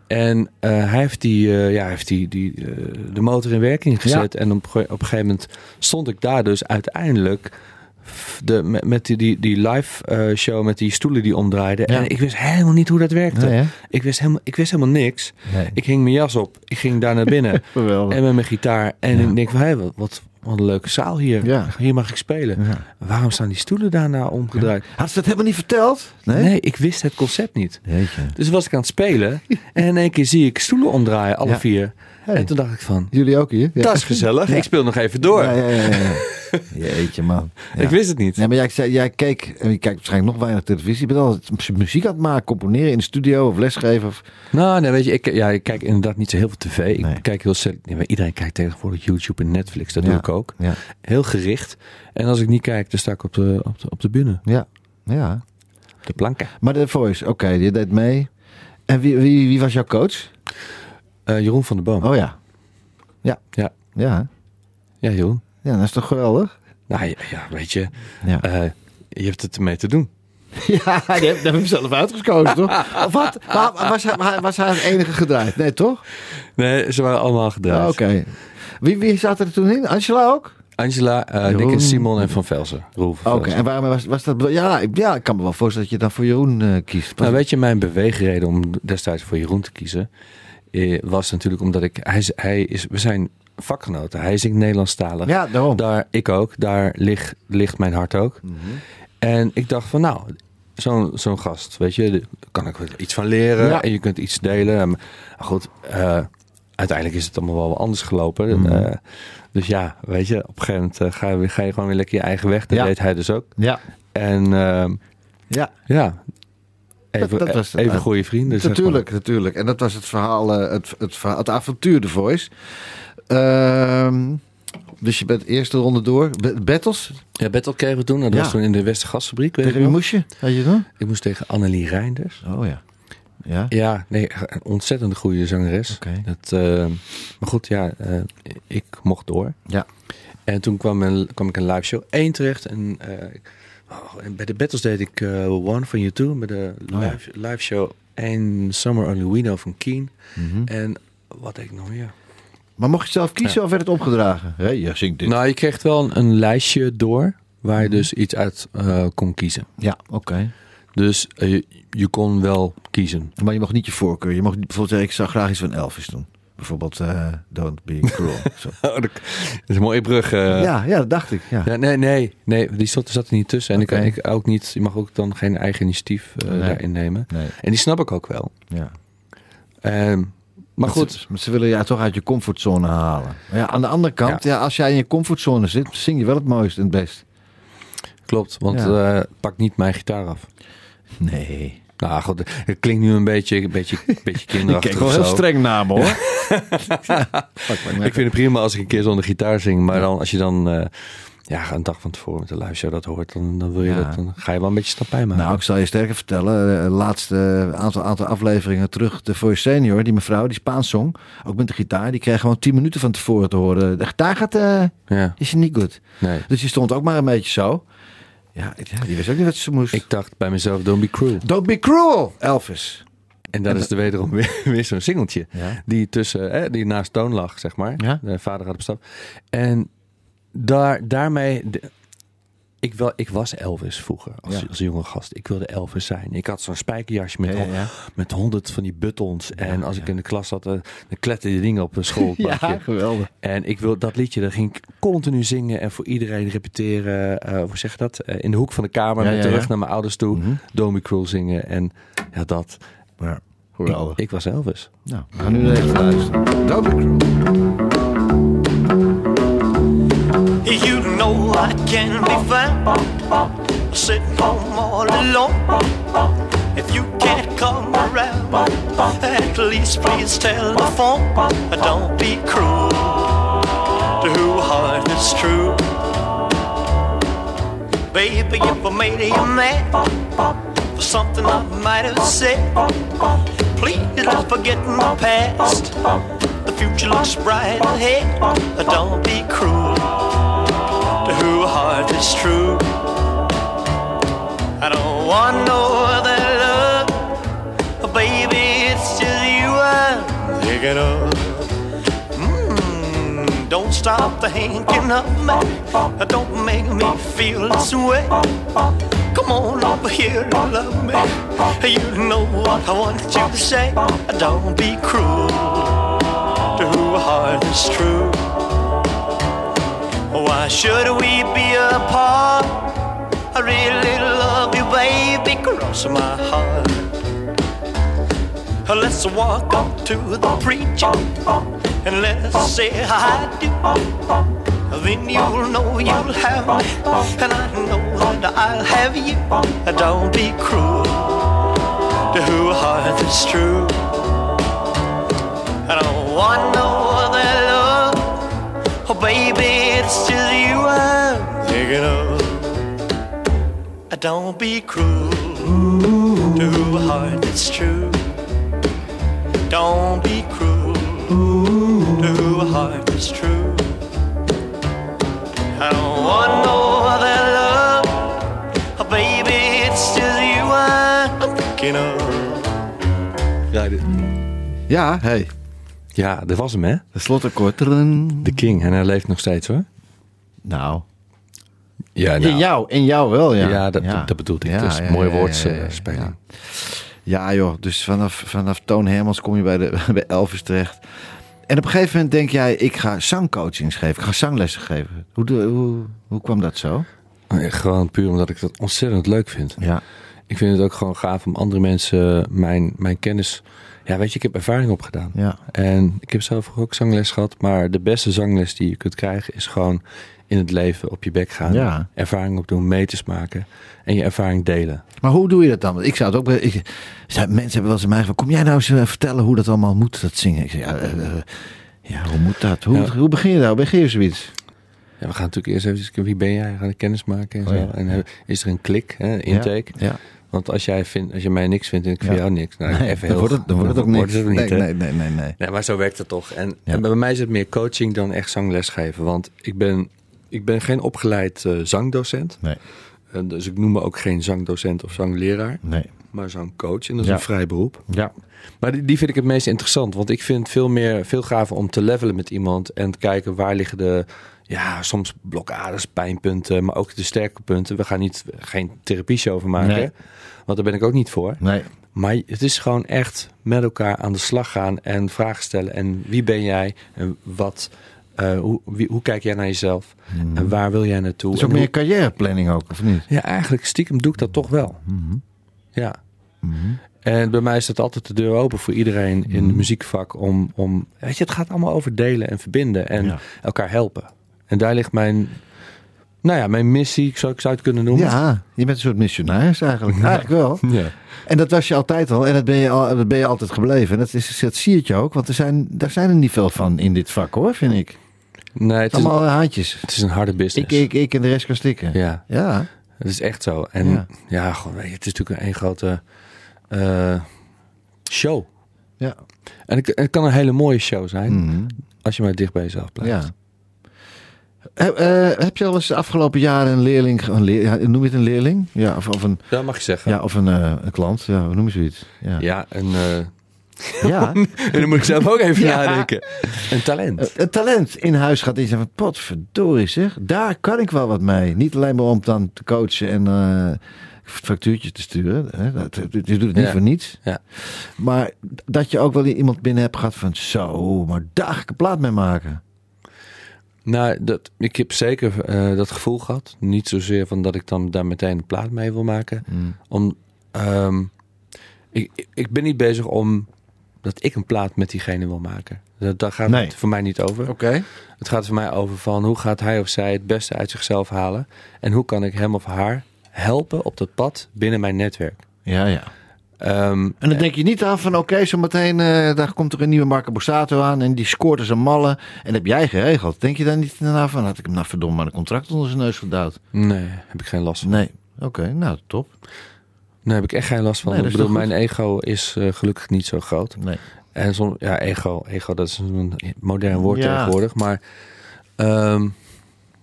En eh, hij heeft, die, eh, ja, heeft die, die, eh, de motor in werking gezet. En op, op een gegeven moment stond ik daar dus uiteindelijk de, met, met die, die, die live eh, show met die stoelen die omdraaiden.
Ja.
En ik wist helemaal niet hoe dat werkte.
Nee,
ik, wist helemaal, ik wist helemaal niks.
Nee.
Ik hing mijn jas op. Ik ging daar naar binnen. En met mijn gitaar. En ik denk van, hé, wat, wat, wat een leuke zaal hier.
Ja.
Hier mag ik spelen.
Ja.
Waarom staan die stoelen daarna omgedraaid?
Had ze dat helemaal niet verteld?
Nee? ik wist het concept niet.
Jeetje.
Dus was ik aan het spelen. En in één keer zie ik stoelen omdraaien, alle
Ja.
vier.
Hey.
En toen dacht ik van,
Jullie ook hier? Ja.
dat is gezellig.
Ja.
Ik speel nog even door.
Ja, ja, ja, ja. Jeetje, man.
Ik wist het niet.
Nee, maar jij, zei- jij keek, en je kijkt waarschijnlijk nog weinig televisie. Je bent altijd muziek aan het maken, componeren in de studio of lesgeven. Of...
Nou, nee, weet je, ik, ja, ik kijk inderdaad niet zo heel veel tv. Ik
Nee.
kijk heel maar Iedereen kijkt tegenwoordig YouTube en Netflix. Dat doe ik ook.
Ja,
Heel gericht. En als ik niet kijk, dan sta ik op de, op de, op de bühne.
ja, ja.
De planken.
Maar de Voice, oké, je deed mee. En wie, wie, wie was jouw coach?
Eh, Jeroen van der Boom.
Oh ja. Ja.
Ja.
Ja,
Ja, Jeroen.
ja dat is toch geweldig?
Nou ja, ja, weet je.
Ja.
eh, je hebt het ermee te doen.
Ja, die heb, die heb ik zelf uitgekozen, toch? Of wat? Maar was hij, was hij het enige gedraaid? Nee, toch?
Nee, ze waren allemaal gedraaid.
Ah, Oké. Wie, wie zat er toen in? Angela ook?
Angela, eh
Jeroen.
Dick en Simon en Van van
Oké, en waarom was, was dat... Ja ik, ja, ik kan me wel voorstellen dat je dan voor Jeroen eh, kiest.
Nou, weet je, mijn beweegreden om destijds voor Jeroen te kiezen, eh, was natuurlijk omdat ik, hij, hij is, we zijn vakgenoten. Hij is in Nederlandstalig.
ja, daarom.
Daar, ik ook, daar ligt, ligt mijn hart ook.
Mhm.
En ik dacht van, nou, zo'n zo'n gast, weet je. Daar kan ik wel iets van leren
Ja.
en je kunt iets delen. Goed, eh, uiteindelijk is het allemaal wel anders gelopen.
Mhm.
Eh, dus ja, weet je, op een gegeven moment eh, ga, je, ga je gewoon weer lekker je eigen weg. Dat
Ja.
deed hij dus ook.
Ja,
En ehm,
ja.
ja, even,
Dat- dat was het.
even goede vrienden. zeg maar.
natuurlijk, natuurlijk. En dat was het verhaal, eh, het, het, verhaal, het avontuur The Voice. Ehm, dus je bent de eerste ronde door. Battles,
Ja, Battle kregen we toen. Dat
Ja.
was toen in de Westergasfabriek. Weet
tegen
je
wie moest je? Had je dan?
Ik moest tegen Annelie Reinders.
Oh ja. Ja?
Ja, nee, een ontzettend goede zangeres.
Oké.
Dat, eh, maar goed, ja, eh, ik mocht door.
Ja.
En toen kwam, een, kwam ik een live show 1 terecht. En, eh, oh, en bij de battles deed ik eh, One van You Two. Bij de
Oh ja.
live, live show 1 Summer Only We Know van Keen.
Mhm.
En wat deed ik nog meer?
Maar mocht je zelf kiezen of werd het opgedragen? Hé, je zingt dit.
Nou, je kreeg wel een, een lijstje door waar je
Mhm.
dus iets uit eh, kon kiezen.
Ja, oké.
Dus eh, je, je kon wel kiezen.
Maar je mocht niet je voorkeur. Je mocht niet bijvoorbeeld zeggen, ik zou graag iets van Elvis doen. Bijvoorbeeld eh, Don't Be Cruel. Zo.
Oh, dat, is een mooie brug. eh.
ja, ja, dat dacht ik. Ja.
Ja, nee, nee, nee, die zat, zat er niet tussen. En ik, ik ook niet, je mag ook dan geen eigen initiatief eh,
Nee.
daarin nemen.
Nee,
En die snap ik ook wel.
ja.
Ehm, maar goed,
Ze, ze willen je toch uit je comfortzone halen. Maar ja, aan de andere kant, ja. als jij in je comfortzone zit, zing je wel het mooiste en het best.
klopt. Want pak niet mijn gitaar af.
Nee.
Nou goed, het klinkt nu een beetje, een beetje, een beetje kinderachtig of zo.
naar me hoor.
Ik vind het prima als ik een keer zonder gitaar zing. Maar dan, als je dan eh, ja, een dag van tevoren met de show dat hoort, dan, dan, wil je
Ja.
dat, dan ga je wel een beetje stappij maken.
Nou, ik zal je sterker vertellen. De laatste aantal, aantal afleveringen terug. De Voice Senior, die mevrouw, die Spaans zong. Ook met de gitaar. Die kreeg gewoon 10 minuten van tevoren te horen. De gitaar gaat, eh,
ja,
is je niet goed.
nee.
Dus die stond ook maar een beetje zo. Ja, die wist ook niet wat ze moest.
Ik dacht bij mezelf, don't be cruel.
Don't be cruel, Elvis.
En dat is de wederom weer, weer zo'n singeltje.
Ja.
Die, tussen, hè, die naast Toon lag, zeg maar.
Ja.
De vader had bestap. En daar, daarmee... ik, wel, ik was Elvis vroeger, als,
Ja.
als jonge gast. Ik wilde Elvis zijn. Ik had zo'n spijkerjasje met,
Ja, ja, ja.
met honderd van die buttons. en als ik in de klas zat, eh, dan kletterde die dingen op een schoolbankje.
geweldig.
En ik wil dat liedje, dat ging ik continu zingen en voor iedereen repeteren. eh, hoe zeg je dat? Eh, in de hoek van de kamer
Ja,
met
ja,
de rug
ja.
naar mijn ouders toe. Be Cruel zingen. En ja, dat.
Ja, geweldig.
Ik, ik was Elvis.
Nou, we gaan nu even luisteren. Be cruel.
You know I can be found sitting home all alone. If you can't come around, at least please tell the phone. Don't be cruel to who heart is true. Baby, if I made you mad for something I might have said, please don't forget my past. The future looks bright ahead. Don't be cruel who heart is true. I don't want no other love, baby. It's just you I'm thinking of. Mm, don't stop thinking of me. Don't make me feel this way. Come on over here and love me. You know what I want you to say. Don't be cruel to who heart is true. Why should we be apart? I really love you, baby, cross my heart. Let's walk up to the preacher and let's say I do. Then you'll know you'll have me, and I know that I'll have you. Don't be cruel to who heart is true. I don't want no baby, it's just you I'm thinking of. Don't be cruel to a heart that's true. Don't be cruel to a heart that's true. I don't want no other love. Oh, baby, it's just you I'm thinking of.
Dit-
Ja, hey.
Ja, dat was hem hè.
De slotakkoord.
De King. En hij leeft nog steeds hoor.
Nou,
Ja,
in jou, in jou wel, ja.
Ja, dat, dat bedoelde ik.
Ja,
dus
ja,
mooie woordspeling.
ja, joh, dus vanaf, vanaf Toon Hermans kom je bij, de, bij Elvis terecht. En op een gegeven moment denk jij, ik ga zangcoachings geven. Ik ga zanglessen geven. Hoe, hoe, hoe kwam dat zo?
Gewoon puur omdat ik dat ontzettend leuk vind.
Ja.
ik vind het ook gewoon gaaf om andere mensen mijn, mijn kennis... Ja, weet je, ik heb ervaring opgedaan.
Ja.
En ik heb zelf ook zangles gehad. Maar de beste zangles die je kunt krijgen is gewoon in het leven op je bek gaan.
Ja.
Ervaring opdoen, meters maken en je ervaring delen.
Maar hoe doe je dat dan? Ik zou het ook. Ik, mensen hebben wel eens aan mij gevraagd: kom jij nou eens eh, vertellen hoe dat allemaal moet, dat zingen? Ik zei: ja, eh, eh, ja hoe moet dat? Hoe,
Ja.
hoe begin je daar? Hoe begin je zoiets?
Ja, we gaan natuurlijk eerst even wie ben jij? Gaan kennis maken en
Oh
zo. En is er een klik, hè, intake?
Ja.
Want als jij, vindt, als je mij niks vindt en ik vind jou niks, nou,
Nee,
even
dan
heel,
wordt het, dan wordt het ook niks.
het niet,
nee, nee, nee, nee, nee.
Nee, maar zo werkt het toch. En, bij mij is het meer coaching dan echt zangles geven. Want ik ben, ik ben geen opgeleid eh, zangdocent.
Nee.
Eh, dus ik noem me ook geen zangdocent of zangleraar.
nee.
Maar zangcoach. En dat is een vrij beroep.
Ja.
Maar die, die vind ik het meest interessant. Want ik vind het veel meer, veel gaver om te levelen met iemand. En te kijken waar liggen de, ja, soms blokkades, pijnpunten. Maar ook de sterke punten. We gaan niet, geen therapie over maken.
Nee.
Want daar ben ik ook niet voor.
Nee.
Maar het is gewoon echt met elkaar aan de slag gaan en vragen stellen. En wie ben jij? En wat, eh, hoe, wie, hoe kijk jij naar jezelf? En waar wil jij naartoe?
Is ook
hoe-
meer carrièreplanning ook, of niet?
ja, eigenlijk stiekem doe ik dat toch wel. Ja. En bij mij is dat altijd de deur open voor iedereen in het muziekvak om, om, weet je, het gaat allemaal over delen en verbinden en
Ja.
elkaar helpen. En daar ligt mijn, nou ja, mijn missie, ik zou, ik zou het kunnen noemen.
Ja, je bent een soort missionaris eigenlijk. Eigenlijk wel.
Ja.
En dat was je altijd al. En dat ben je, al, dat ben je altijd gebleven. En dat, is, dat zie je ook. Want er zijn, daar zijn er niet veel van in dit vak hoor, vind ik.
Nee, het is,
Allemaal haantjes.
het is een harde
Ik,
business.
ik, ik en de rest kan stikken.
Ja,
Ja.
het is echt zo. En
Ja.
ja, gewoon, weet je, het is natuurlijk een één grote eh, show.
Ja.
En het, het kan een hele mooie show zijn,
Mhm.
als je maar dicht bij jezelf blijft.
ja. Heb, eh, heb je al eens de afgelopen jaren een leerling, een leer, ja, noem je het een leerling? Ja, of, of een,
Dat mag je zeggen.
ja, of een, eh, een klant? Ja, hoe noem je zoiets? Ja.
Ja, een, eh,
ja.
en dan moet ik zelf ook even
Ja.
nadenken. Een talent.
Het talent in huis gaat iets van potverdorie zeg. Daar kan ik wel wat mee. Niet alleen maar om dan te coachen en factuurtjes te sturen. Hè. Dat, je doet het niet
Ja.
voor niets.
Ja.
Maar dat je ook wel iemand binnen hebt gehad van zo, maar daar ga ik een plaat mee maken.
Nou, dat, ik heb zeker eh, dat gevoel gehad. Niet zozeer van dat ik dan daar meteen een plaat mee wil maken. Om, ehm, ik, ik- ben niet bezig om dat ik een plaat met diegene wil maken. Dat, daar gaat
Nee.
het voor mij niet over.
Oké.
Het gaat voor mij over van hoe gaat hij of zij het beste uit zichzelf halen. En hoe kan ik hem of haar helpen op dat pad binnen mijn netwerk.
Ja, ja.
Ehm,
En dan denk je niet aan van oké, zo meteen eh, daar komt er een nieuwe Marco Borsato aan en die scoort als een malle. En dat heb jij geregeld. Denk je dan niet daarna van, had ik hem nou verdomme maar een contract onder zijn neus gedouwd?
nee, heb ik geen last van.
Nee. Oké, nou top.
Daar heb ik echt geen last van.
Nee,
ik bedoel, mijn ego is eh, gelukkig niet zo groot.
Nee.
En soms, ja, ego, ego, dat is een modern woord
Ja.
tegenwoordig. Maar ehm,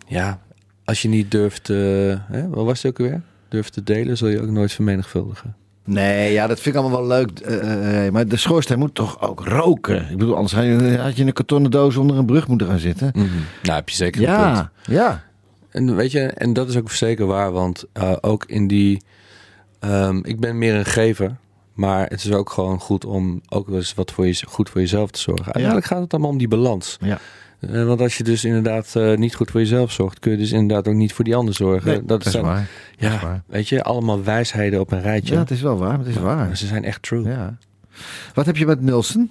ja, als je niet durft, hè, wat was het ook weer? Durft te delen, zul je ook nooit vermenigvuldigen.
Nee, ja, dat vind ik allemaal wel leuk. eh, eh, maar de schoorsteen moet toch ook roken? Ik bedoel, anders had je, een kartonnen doos onder een brug moeten gaan zitten.
Nou, heb je zeker een punt.
Ja, ja.
En weet je, en dat is ook zeker waar, want eh, ook in die, ehm, ik ben meer een gever, maar het is ook gewoon goed om ook wel eens wat voor je, goed voor jezelf te zorgen. Uiteindelijk gaat het allemaal om die balans.
Ja.
Eh, want als je dus inderdaad eh, niet goed voor jezelf zorgt, kun je dus inderdaad ook niet voor die ander zorgen.
Nee, dat is
zijn,
waar.
Ja,
dat is waar.
weet je, allemaal wijsheden op een rijtje.
Ja, het is wel waar. Het is
Maar
waar.
ze zijn echt true.
Ja. Wat heb je met Nielsen?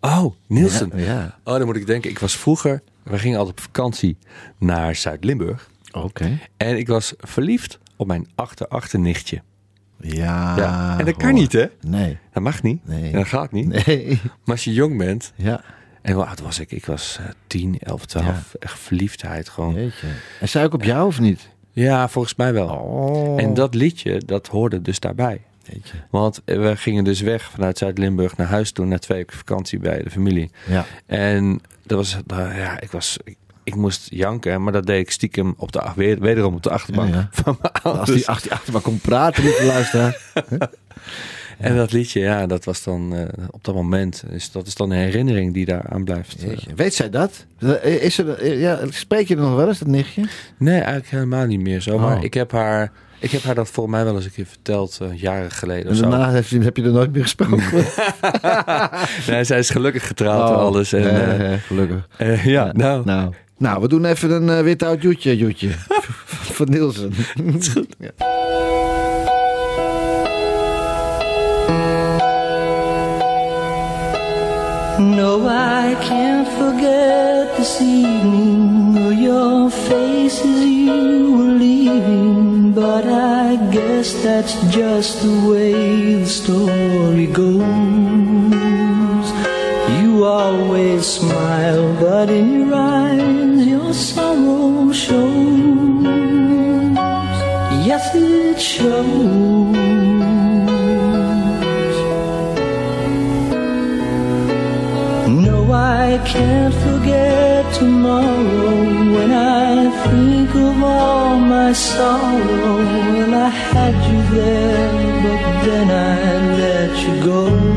Oh, Nielsen.
Ja, ja.
Oh, dan moet ik denken. Ik was vroeger, we gingen altijd op vakantie naar Zuid-Limburg.
Oké.
En ik was verliefd op mijn achter-achternichtje.
Ja.
Ja. En dat kan
hoor.
niet, hè?
Nee.
Dat mag niet.
Nee.
En dat gaat niet.
Nee.
Maar als je jong bent.
Ja.
En hoe oud was ik? Ik was eh 10, 11, 12.
Ja.
Echt verliefdheid gewoon.
Jeetje. En zei ook op jou of niet?
Ja, volgens mij wel.
Oh.
En dat liedje, dat hoorde dus daarbij.
Jeetje.
Want we gingen dus weg vanuit Zuid-Limburg naar huis toe. Na twee weken vakantie bij de familie.
Ja.
En dat was, nou ja, ik was... Ik, ik moest janken, maar dat deed ik stiekem op de, weer- wederom op de achterbank
Ja, ja.
van mijn
Als
ouders.
die, als die achter maar kon praten, lieve luisteraar.
En dat liedje, ja, dat was dan eh, op dat moment. Dus dat is dan een herinnering die daar aan blijft.
Jeetje. Weet zij dat? Is er, ja, spreek je er nog wel eens, dat nichtje?
Nee, eigenlijk helemaal niet meer zo. Maar
Oh.
ik heb haar, ik heb haar dat volgens mij wel eens een keer verteld, eh, jaren geleden
En
of zo.
daarna heb je er nooit meer gesproken.
Nee, zij is gelukkig getrouwd en
Oh.
alles. En,
Eh,
eh,
eh, gelukkig.
eh, ja, nou,
Nou. nou, we doen even een eh, wit oud joetje, joetje. Van Nielsen. Ja.
No, I can't forget this evening or your face as you were leaving. But I guess that's just the way the story goes. You always smile, but in your eyes your sorrow shows. Yes, it shows. Can't forget tomorrow when I think of all my sorrow. Well, I had you there, but then I let you go.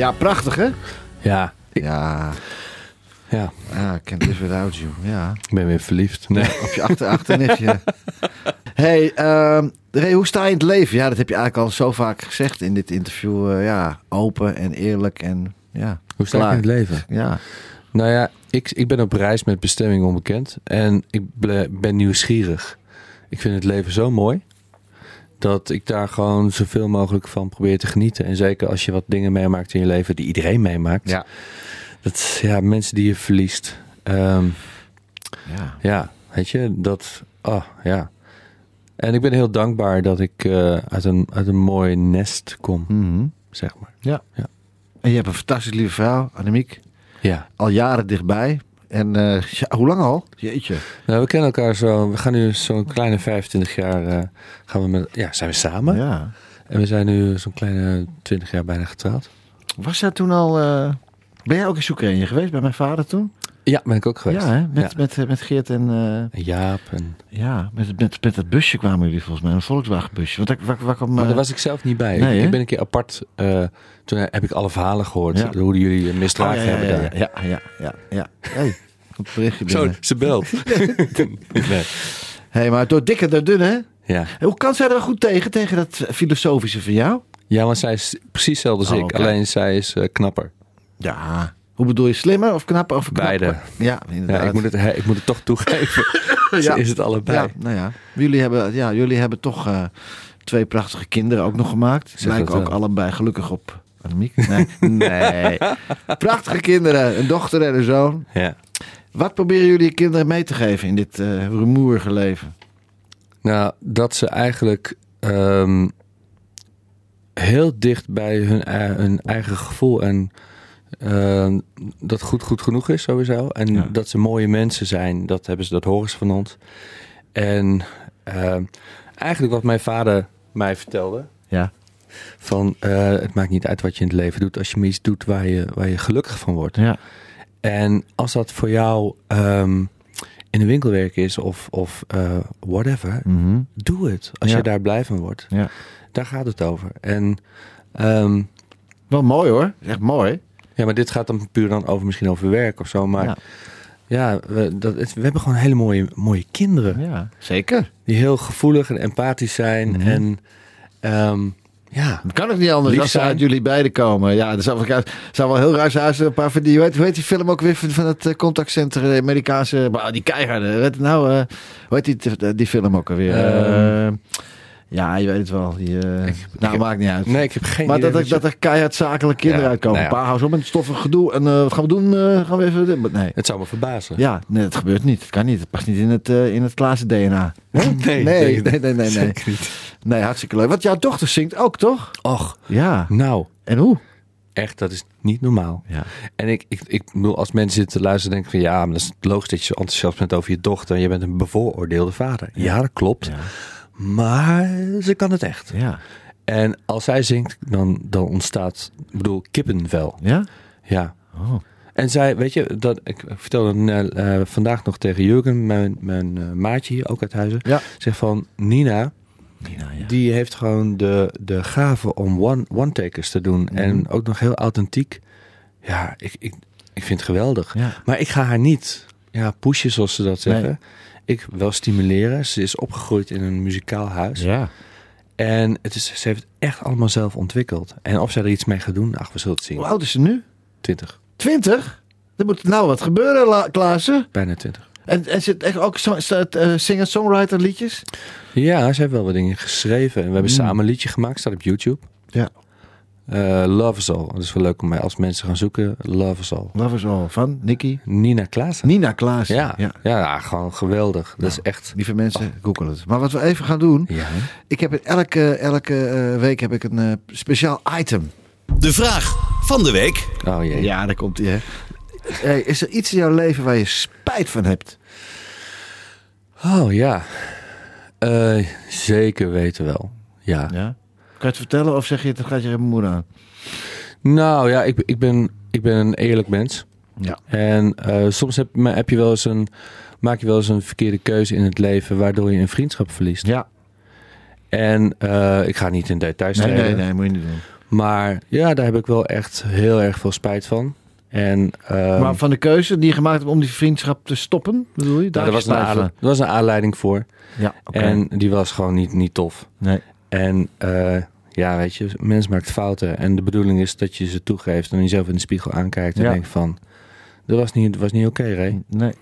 Ja, prachtig hè?
Ja,
Ja,
ja,
ja Can't Live Without You. Ja,
ik ben weer verliefd. Nee.
op je achter, achternefje. hey, ehm, Ray, hoe sta je in het leven? Ja, dat heb je eigenlijk al zo vaak gezegd in dit interview. Eh, ja, open en eerlijk en ja.
Hoe sta je in het leven?
Ja,
Nou ja, ik, ik ben op reis met bestemming onbekend. En ik ben nieuwsgierig. Ik vind het leven zo mooi. Dat ik daar gewoon zoveel mogelijk van probeer te genieten. En zeker als je wat dingen meemaakt in je leven die iedereen meemaakt.
ja,
Dat, ja, mensen die je verliest. Ehm,
ja.
ja, weet je, dat, oh ja. En ik ben heel dankbaar dat ik eh, uit, een, uit een mooi nest kom,
Mhm.
zeg maar.
En je hebt een fantastisch lieve vrouw, Annemiek.
Ja.
Al jaren dichtbij. En eh, ja, hoe lang al? Jeetje.
Nou, we kennen elkaar zo, we gaan nu zo'n kleine 25 jaar, eh, gaan we met, ja, zijn we samen.
Ja.
En we zijn nu zo'n kleine 20 jaar bijna getrouwd.
Was jij toen al... eh, ben jij ook in Soekerenje geweest bij mijn vader toen?
Ja, ben ik ook geweest.
Ja, hè? Met,
Ja.
Met, eh, met Geert en... eh,
En Jaap. En,
ja, met, met, met dat busje kwamen jullie volgens mij. Een Volkswagen busje. Want ik, waar, waar kwam...
maar
eh,
daar was ik zelf niet bij.
nee,
ik, ben een keer apart, eh, toen heb ik alle verhalen gehoord.
Ja.
Hoe jullie een misdragen
oh, ja,
hebben
ja,
daar.
ja, ja, ja, ja. Hey,
Zo, ze belt. nee.
hey, maar door dikke door dun, hè?
Ja.
En Hoe kan zij er goed tegen, tegen dat filosofische van jou?
ja, want zij is precies hetzelfde als
Oh,
ik. Alleen zij is eh, knapper.
Ja. Hoe bedoel je, slimmer of knapper? Of knapper?
Beide.
Ja, inderdaad.
Ja, ik, moet het, ik moet het toch toegeven.
Ja.
Is het allebei.
Ja, nou ja. Jullie hebben, ja, jullie hebben toch eh, twee prachtige kinderen ook nog gemaakt. Ze lijken ook
wel.
allebei gelukkig op Annemiek. Nee, nee. Prachtige kinderen. Een dochter en een zoon.
Ja.
Wat proberen jullie je kinderen mee te geven in dit eh rumoerige leven?
Nou, dat ze eigenlijk ehm, heel dicht bij hun, ei- hun eigen gevoel. En eh, dat goed goed genoeg is sowieso. En
Ja.
dat ze mooie mensen zijn, dat, hebben ze, dat horen ze van ons. En eh, eigenlijk wat mijn vader mij vertelde.
Ja.
Van eh, het maakt niet uit wat je in het leven doet. Als je maar iets doet waar je, waar je gelukkig van wordt.
Ja.
En als dat voor jou ehm, in een winkelwerk is of, of eh, whatever,
Mhm.
doe het. Als
Ja.
je daar blij van wordt.
Ja.
Daar gaat het over. En ehm,
Wel mooi hoor. Echt mooi.
Ja, maar dit gaat dan puur dan over misschien over werk of zo. Maar
Ja.
ja, we, dat, we hebben gewoon hele mooie, mooie kinderen.
Ja, zeker.
Die heel gevoelig en empathisch zijn.
Mhm.
En ehm, ja,
Dat kan ook niet anders
Lief
als ze uit jullie beiden komen. Ja, dat zou, wel- zou wel heel raar zijn als er een paar van die... Hoe heet, hoe heet die film ook weer van, van het eh, contactcenter, de Amerikaanse... maar die keiharde. Nou, eh, hoe heet die, die, film ook alweer?
Ehm.
Ja, je weet het wel. Die, nou, maakt niet uit.
nee, ik heb geen
maar dat, er- dat
je-
er keihard zakelijk kinderen
Ja,
uitkomen.
nou ja.
Pa, hou zo met stoffig gedoe. En eh, wat gaan we doen? Eh, gaan we even... Nee.
Het zou me verbazen.
Ja, nee, dat gebeurt niet. Het kan niet. Het past niet in het, eh in het Klaassen DNA.
Nee,
nee,
nee,
nee, nee, nee, nee.
Zeker niet.
Nee, hartstikke leuk. Want jouw dochter zingt ook, toch?
Och,
Ja.
nou,
En hoe?
echt, dat is niet normaal.
Ja.
En ik, ik, ik bedoel, als mensen zitten te luisteren, denk ik van ja, maar dat is logisch dat je zo enthousiast bent over je dochter. Je bent een bevooroordeelde vader. Ja, dat klopt.
Ja.
Maar ze kan het echt.
Ja.
En als zij zingt, dan, dan ontstaat, ik bedoel, kippenvel.
Ja?
Ja.
Oh.
En zij, weet je, dat, ik vertelde eh, vandaag nog tegen Jurgen, mijn, mijn eh, maatje hier, ook uit Huizen.
Ja.
Zeg van, Nina,
Nina, ja.
die heeft gewoon de, de gave om one- one-takers te doen.
Mhm.
En ook nog heel authentiek. Ja, ik, ik, ik vind het geweldig.
Ja.
Maar ik ga haar niet ja, pushen, zoals ze dat zeggen.
Nee.
Ik wel stimuleren. Ze is opgegroeid in een muzikaal huis.
Ja.
En het is, ze heeft het echt allemaal zelf ontwikkeld. En of zij er iets mee gaat doen, ach, we zullen het zien.
Hoe oud is ze nu?
20,
Twintig? Er moet nou wat gebeuren, La- Klaassen.
bijna 20.
En, en zit echt ook eh, singer-songwriter liedjes?
Ja, ze heeft wel wat dingen geschreven. En we hebben
Mm.
samen een liedje gemaakt, staat op YouTube.
Ja.
Eh, Love is All. Dat is wel leuk om mij als mensen gaan zoeken. Love is All.
Love is All van Nicky.
Nina Klaassen.
Nina Klaassen.
Ja,
ja.
ja. ja, gewoon geweldig. Dat is echt...
Lieve mensen, google het. Maar wat we even gaan doen.
Ja?
Ik heb elke, elke eh, week heb ik een eh, speciaal item.
De vraag van de week.
Oh jee.
Ja, daar komt hij. Hey, is er iets in jouw leven waar je spijt van hebt?
Oh ja. Eh, zeker weten wel. Ja.
Ja. Kan je het vertellen of zeg je het gaat je moeder aan?
Nou ja, ik, ik, ben, ik ben een eerlijk mens.
Ja.
En eh, soms heb, heb je wel eens een, maak je wel eens een verkeerde keuze in het leven... waardoor je een vriendschap verliest.
Ja.
En eh, ik ga niet in details
Nee,
treden.
nee, nee, moet je niet doen.
Maar ja, daar heb ik wel echt heel erg veel spijt van. En, ehm,
maar van de keuze die je gemaakt hebt om die vriendschap te stoppen, bedoel je? Daar
nou, was een
je spijt
aanle- er was een aanleiding voor.
Ja, oké.
En die was gewoon niet, niet tof.
Nee.
En eh, ja, weet je, mens maakt fouten. En de bedoeling is dat je ze toegeeft en jezelf in de spiegel aankijkt en
Ja.
denkt van... Dat was niet, dat was niet oké, Ray.
Nee.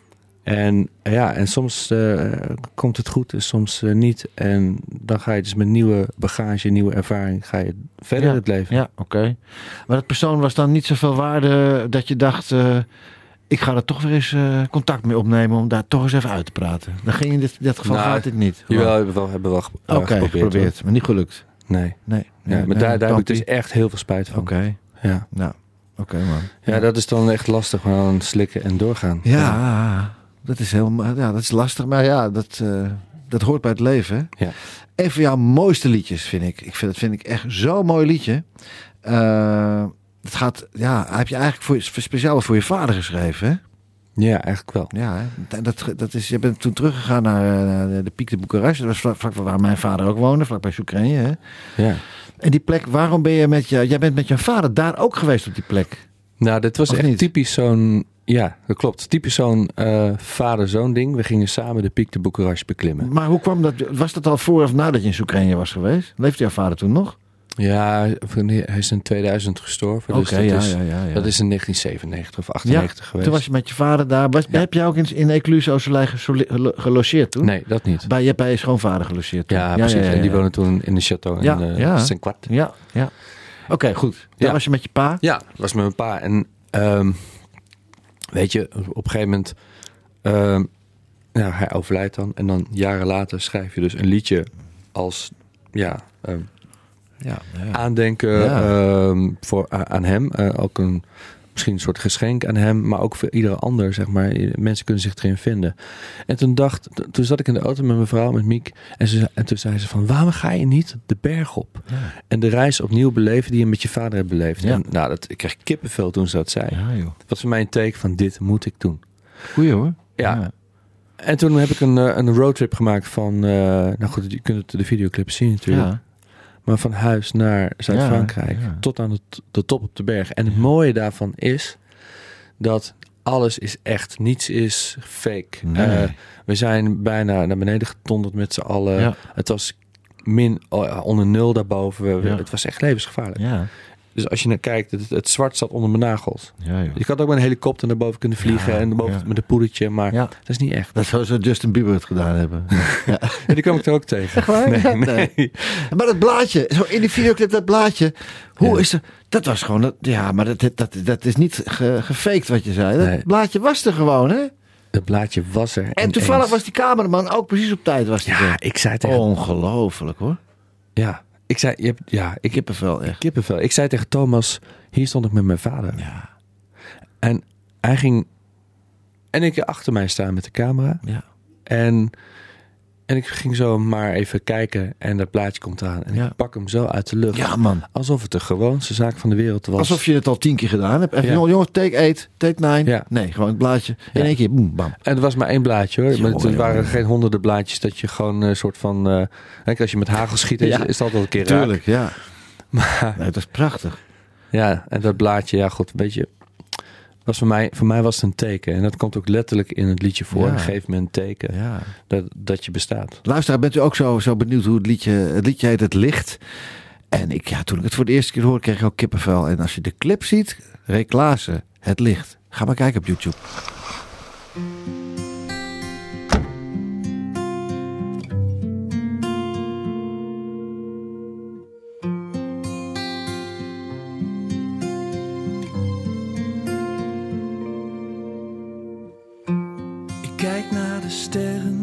En ja, en soms eh, komt het goed en soms eh, niet. En dan ga je dus met nieuwe bagage, nieuwe ervaring, ga je verder
Ja,
het leven.
Ja, oké. Maar dat persoon was dan niet zoveel waarde dat je dacht... eh, ik ga er toch weer eens eh, contact mee opnemen om daar toch eens even uit te praten. Dan ging in dit, dit geval
Nou,
gaat dit niet.
Jawel, hebben we wel, hebben we wel ge-
Oké,
eh,
geprobeerd,
geprobeerd.
maar niet gelukt.
Nee.
Nee.
Ja, maar
nee,
daar, daar heb ik dus echt heel veel spijt van.
Oké,
Ja.
nou, oké man.
ja, dat is dan echt lastig. Gewoon slikken en doorgaan.
Ja, dat is heel, ja, dat is lastig, maar ja, dat, eh, dat hoort bij het leven.
Ja.
Een van jouw mooiste liedjes vind ik. ik vind, dat vind ik echt zo'n mooi liedje. Eh, het gaat, ja, heb je eigenlijk voor, je- speciaal voor je vader geschreven, hè?
Ja, eigenlijk wel.
Ja, hè? Dat, dat is, je bent toen teruggegaan naar, eh, naar de Piek de Boekarest. Dat was vlak, vlak waar mijn vader ook woonde, vlakbij Soekrenje. Hè?
Ja.
En die plek, waarom ben je met je... Jij bent met je vader daar ook geweest op die plek.
Nou, dit was
Of
echt
niet?
typisch zo'n... Ja, dat klopt. Typisch zo'n eh, vader-zoon ding. We gingen samen de Piek de Boekarest beklimmen.
Maar hoe kwam dat? Was dat al voor of nadat je in Soekrenje was geweest? Leefde jouw vader toen nog?
Ja, hij is in 2000 gestorven.
Oké,
dus dat,
ja,
is,
ja, ja, ja.
dat is in 1997 of 98 geweest.
Toen was je met je vader daar. Was,
Ja.
Heb jij ook in, in Ecluse Oosterlei gelogeerd toen?
Nee, dat niet.
Bij, je hebt bij je schoonvader gelogeerd toen?
Ja, precies. En die wonen toen in de château
Ja,
in uh,
ja.
Saint-Quart.
Ja, ja. Oké, goed. Daar
Ja.
was je met je pa.
Ja, was met mijn pa. En ehm, weet je, op een gegeven moment... ehm, nou, hij overlijdt dan. En dan jaren later schrijf je dus een liedje als... Ja, ehm, ja, aandenken
Ja.
ehm, voor, aan hem. Eh, ook een, misschien een soort geschenk aan hem, maar ook voor iedere ander, zeg maar. Mensen kunnen zich erin vinden. En toen dacht, toen zat ik in de auto met mijn vrouw, met Miek. En, ze, en toen zei ze van, waarom ga je niet de berg op? En de reis opnieuw beleven die je met je vader hebt beleefd.
Ja.
En, nou, dat, ik kreeg kippenvel toen ze dat zei.
Joh.
Het was voor mij een teken van, dit moet ik doen.
Goeie hoor.
Ja. En toen heb ik een, eh, een roadtrip gemaakt van, eh, nou goed, je kunt het de videoclip zien natuurlijk.
Ja.
Maar van huis naar Zuid-Frankrijk
Ja,
tot aan de, de top op de berg. En het mooie daarvan is dat alles is echt. Niets is fake.
Nee.
Eh, we zijn bijna naar beneden getonderd met z'n allen. Het was min oh, onder nul daarboven. We- we-
Ja.
Het was echt levensgevaarlijk.
Ja.
Dus als je naar kijkt, het, het zwart zat onder mijn nagels.
Ja.
Je had ook met een helikopter naar boven kunnen vliegen.
Ja,
en boven met een poedertje. Maar
Ja.
dat is niet echt.
Dat zou zo Justin Bieber het gedaan hebben. Ja.
En die kwam ik er ook tegen.
waar?
Nee, nee.
nee. Maar dat blaadje, zo in die videoclip dat blaadje. Hoe is er... Dat was gewoon... dat- Ja, maar dat, dat, dat is niet ge, gefaked wat je zei. Dat
Nee.
blaadje was er gewoon, hè?
Het blaadje was er.
En toevallig was die cameraman ook precies op tijd. Was die
Ja,
er.
ik zei tegen...
Ongelooflijk, hoor.
Ja, ik zei... Je hebt, ja, ik heb
Kippenvel, echt.
kippenvel. Ik zei tegen Thomas, hier stond ik met mijn vader.
Ja.
En hij ging en ik achter mij staan met de camera.
Ja.
En, en ik ging zo maar even kijken en dat plaatje komt aan. En
Ja.
ik pak hem zo uit de lucht.
Ja, man.
Alsof het de gewoonste zaak van de wereld was.
Alsof je het al tien keer gedaan hebt. Even,
Ja.
jongen, jongen, take 8, take 9.
Ja.
Nee, gewoon het blaadje. In één keer, boem, bam.
En er was maar één blaadje hoor. Maar het waren geen honderden blaadjes dat je gewoon een soort van... eh kijk, als je met hagel schiet, is, is het altijd een keer raak.
Tuurlijk, ja.
Maar
Nee, dat is prachtig.
Ja, en dat blaadje, ja goed, weet je, was voor mij, voor mij was het een teken. En dat komt ook letterlijk in het liedje voor.
Ja.
Geef me een teken
Ja.
dat, dat je bestaat.
Luisteraar, bent u ook zo, zo benieuwd hoe het liedje... Het liedje heet Het Licht. En ik, ja, toen ik het voor de eerste keer hoorde, kreeg ik ook kippenvel. En als je de clip ziet, Klaassen, Het Licht. Ga maar kijken op YouTube.
Kijk naar de sterren,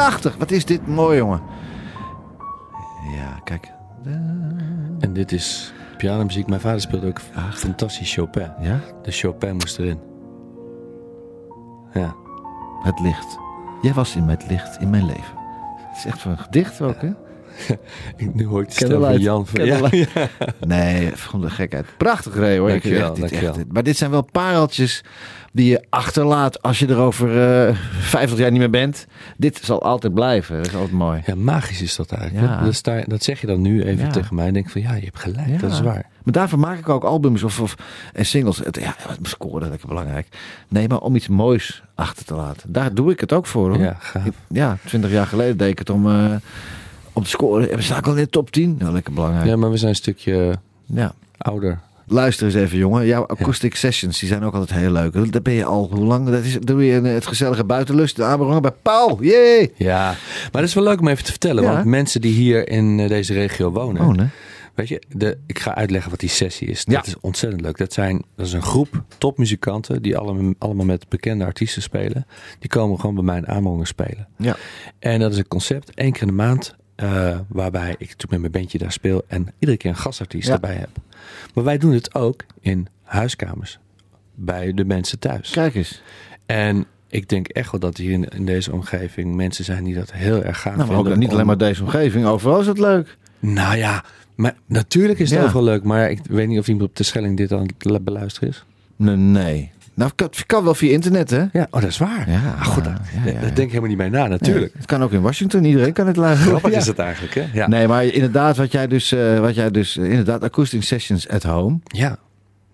Prachtig. Wat is dit mooi, jongen. Ja, kijk.
En dit is pianomuziek. Mijn vader speelde ook fantastisch Chopin.
Ja,
De Chopin moest erin. Ja.
het licht. Jij was in het licht in mijn leven. Het is echt van een gedicht ook, hè?
Ik, nu hoor ik de stem van. Jan. Van, ja,
Candlelight.
ja.
Nee, gewoon de gekheid. Prachtig, Ray, hoor. Ik
Dankjewel,
echt, dit,
dankjewel.
echt, maar dit zijn wel pareltjes die je achterlaat als je er over eh 50 jaar niet meer bent. Dit zal altijd blijven. Dat is altijd mooi.
Ja, magisch is dat eigenlijk.
Ja.
Dat, sta, dat zeg je dan nu even
Ja.
tegen mij. En denk ik van, ja, je hebt gelijk.
Ja.
Dat is waar.
Maar daarvoor maak ik ook albums of, of en singles. Het, ja, scoren, lekker belangrijk. Nee, maar om iets moois achter te laten. Daar doe ik het ook voor, hoor.
Ja, gaaf.
Ik- ja 20 jaar geleden deed ik het om, eh, om te scoren. En we staan al in de top 10. Nou, lekker belangrijk.
Ja, maar we zijn een stukje
ja.
ouder.
Luister eens even, jongen. Jouw acoustic sessions die zijn ook altijd heel leuk. Daar ben je al hoe lang? Dat is, doe je in het gezellige buitenlust Amerongen bij Paul. Jee!
Ja, maar dat is wel leuk om even te vertellen.
Ja.
Want mensen die hier in eh, deze regio wonen.
Oh, nee.
Weet je, de, ik ga uitleggen wat die sessie is.
Ja.
Dat is ontzettend leuk. Dat, zijn, dat is een groep topmuzikanten die allemaal, allemaal met bekende artiesten spelen. Die komen gewoon bij mij in Amerongen spelen.
Ja.
En dat is een concept, één keer in de maand, eh, waarbij ik toen met mijn bandje daar speel en iedere keer een gastartiest
Ja.
erbij heb. Maar wij doen het ook in huiskamers, bij de mensen thuis.
Kijk eens.
En ik denk echt wel dat hier in, in deze omgeving mensen zijn die dat heel erg gaaf
Nou, maar ook
vinden
niet alleen maar deze omgeving. Overal is het leuk.
Nou ja, maar natuurlijk is het
Ja.
overal leuk, maar ik weet niet of iemand op de Schelling dit aan het beluisteren is.
Nee. nee. Nou, kan, kan wel via internet, hè?
Ja, oh, dat is waar.
Ja,
Ah, goed,
ja, ja,
denk ik helemaal niet bij na, natuurlijk.
Nee, het kan ook in Washington. Iedereen kan het luisteren.
Grappig is het eigenlijk, hè? Ja.
Nee, maar inderdaad, wat jij dus, eh, wat jij dus eh, inderdaad, acoustic sessions at home.
ja,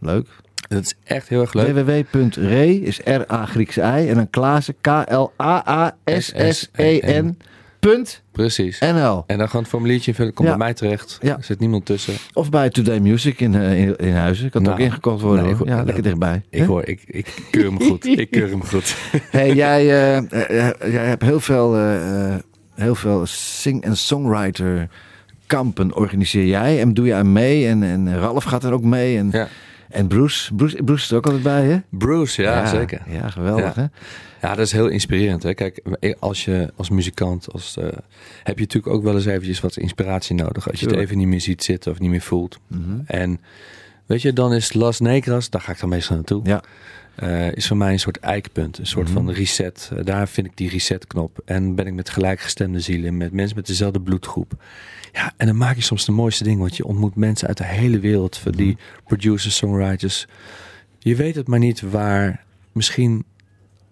Leuk.
dat is echt heel erg leuk.
www.re is R-A Grieks I en dan Klaassen K-L-A-A-S-S-E-N punt
Precies.
NL.
En dan gewoon het formuliertje invullen, komt
Ja.
bij mij terecht.
Ja.
Er zit niemand tussen.
Of bij Today Music in, eh, in, in Huizen. Kan
Nou,
ook ingekocht worden.
nee,
hoor.
ik-
ja, lekker dichtbij.
Ik hoor, ik, ik keur hem goed. Ik keur hem goed.
Hey, jij, eh, eh, jij hebt heel veel, heel veel sing- en songwriter kampen organiseer jij. En doe je aan mee. En, en Ralf gaat er ook mee. En,
Ja.
En Bruce, Bruce. Bruce is er ook altijd bij, hè?
Bruce, ja, zeker.
Ja, geweldig,
Ja.
hè?
Ja, dat is heel inspirerend. Hè? Kijk, als je als muzikant, als, eh, heb je natuurlijk ook wel eens eventjes wat inspiratie nodig. Als je het even niet meer ziet zitten of niet meer voelt.
Mhm.
En weet je, dan is Las Negras, daar ga ik dan meestal naartoe.
Ja.
Eh, is voor mij een soort eikpunt, een soort
Mhm.
van reset. Eh, daar vind ik die resetknop. En ben ik met gelijkgestemde zielen, met mensen met dezelfde bloedgroep. Ja, en dan maak je soms de mooiste dingen, want je ontmoet mensen uit de hele wereld, van die producers, songwriters. Je weet het maar niet waar misschien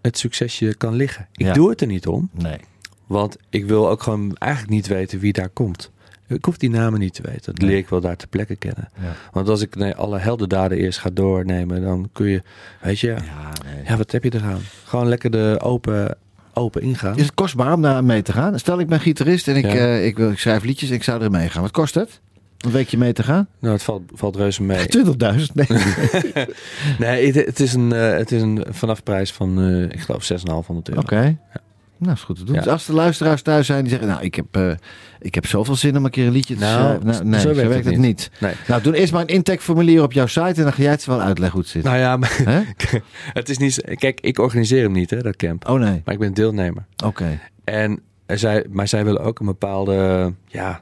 het succesje kan liggen. Ik
Ja.
doe het er niet om,
Nee.
want ik wil ook gewoon eigenlijk niet weten wie daar komt. Ik hoef die namen niet te weten. Dat leer ik wel daar ter plekke kennen.
Ja.
Want als ik nee, alle heldendaden eerst ga doornemen, dan kun je, weet je, ja,
Ja,
wat heb je eraan? Gewoon lekker de open, open ingaan.
Is het kostbaar om daar mee te gaan? Stel, ik ben gitarist en ik,
Ja.
eh, ik, wil, ik schrijf liedjes en ik zou er mee gaan. Wat kost het? Een weekje mee te gaan?
Nou, het valt, valt reuze mee.
20.000? Nee.
Nee, het, het is een, eh, het is een vanaf prijs van, eh, ik geloof, 6,500 euro.
Oké. Nou, is goed te doen.
Ja.
Dus als de luisteraars thuis zijn die zeggen... Nou, ik heb, eh, ik heb zoveel zin om een keer een liedje te
Nou,
schrijven. Nou, nee,
zo
zo
werkt het
het
niet.
niet.
Nee.
Nou, doe eerst maar een intakeformulier op jouw site... en dan ga jij het wel uitleggen hoe het zit.
Nou ja, maar, het is niet. Kijk, ik organiseer hem niet, hè, dat camp.
Oh nee,
Maar ik ben deelnemer.
oké.
En er zij, maar zij willen ook een bepaalde ja,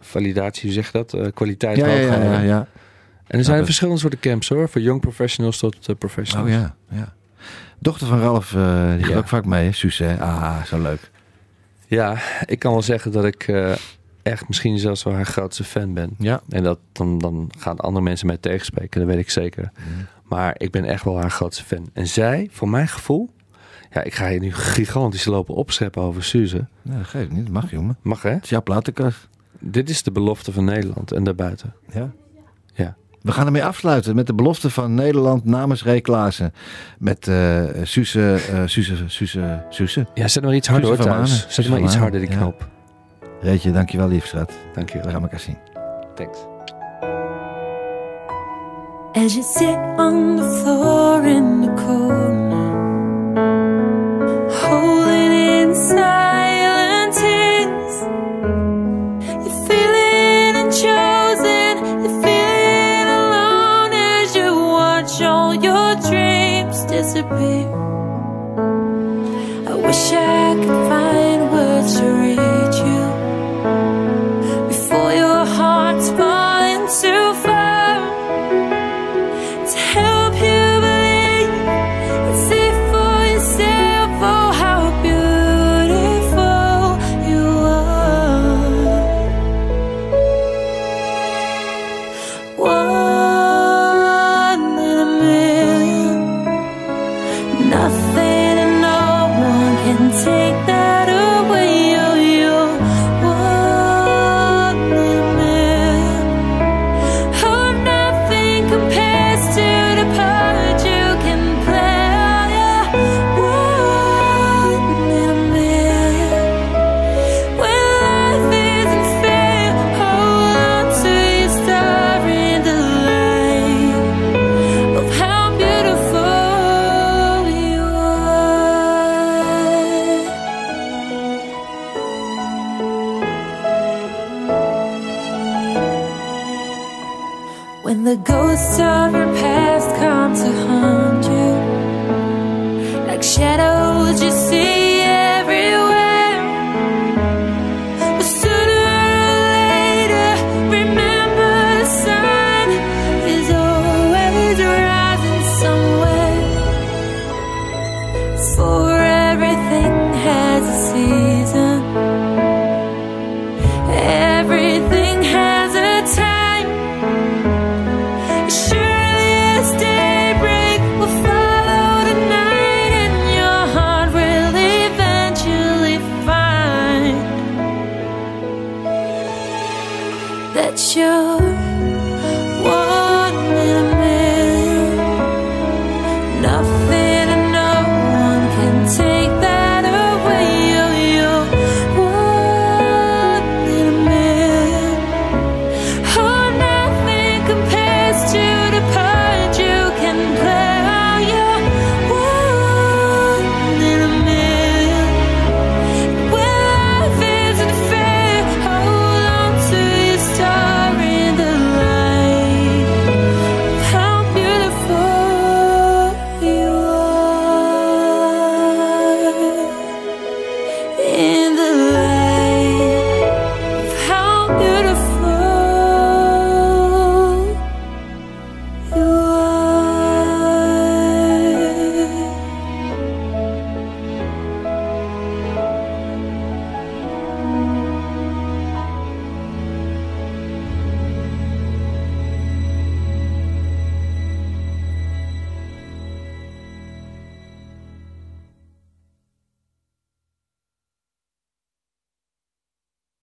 validatie, hoe zeg je dat? Eh, kwaliteit
Ja, ja,
hoog
ja,
houden.
ja, ja.
En er zijn
dat-
verschillende soorten camps hoor. Voor young professionals tot uh, professionals.
Oh ja, ja. Dochter van Ralf, eh, die gaat
Ja.
ook vaak mee, hè? Ah, zo leuk.
Ja, ik kan wel zeggen dat ik eh, echt misschien zelfs wel haar grootste fan ben.
Ja.
En dat, dan, dan gaan andere mensen mij tegenspreken, dat weet ik zeker. Maar ik ben echt wel haar grootste fan. En zij, voor mijn gevoel... Ja, ik ga hier nu gigantisch lopen opscheppen over Suze.
Nee, dat geeft niet. Dat mag, jongen.
Mag hè?
Het is jouw platenkast.
Dit is de belofte van Nederland en daarbuiten.
Ja.
Ja.
We gaan ermee afsluiten met de belofte van Nederland namens Ray Klaassen. Met eh Suze, eh Suze, Suze, Suze.
Ja, zet maar iets harder hoor thuis. Zet maar iets harder die
ja.
knop.
Reetje, dankjewel lief schat.
Dank je
We gaan elkaar zien.
Thanks.
As you sit on the floor in the cold I wish I could find words to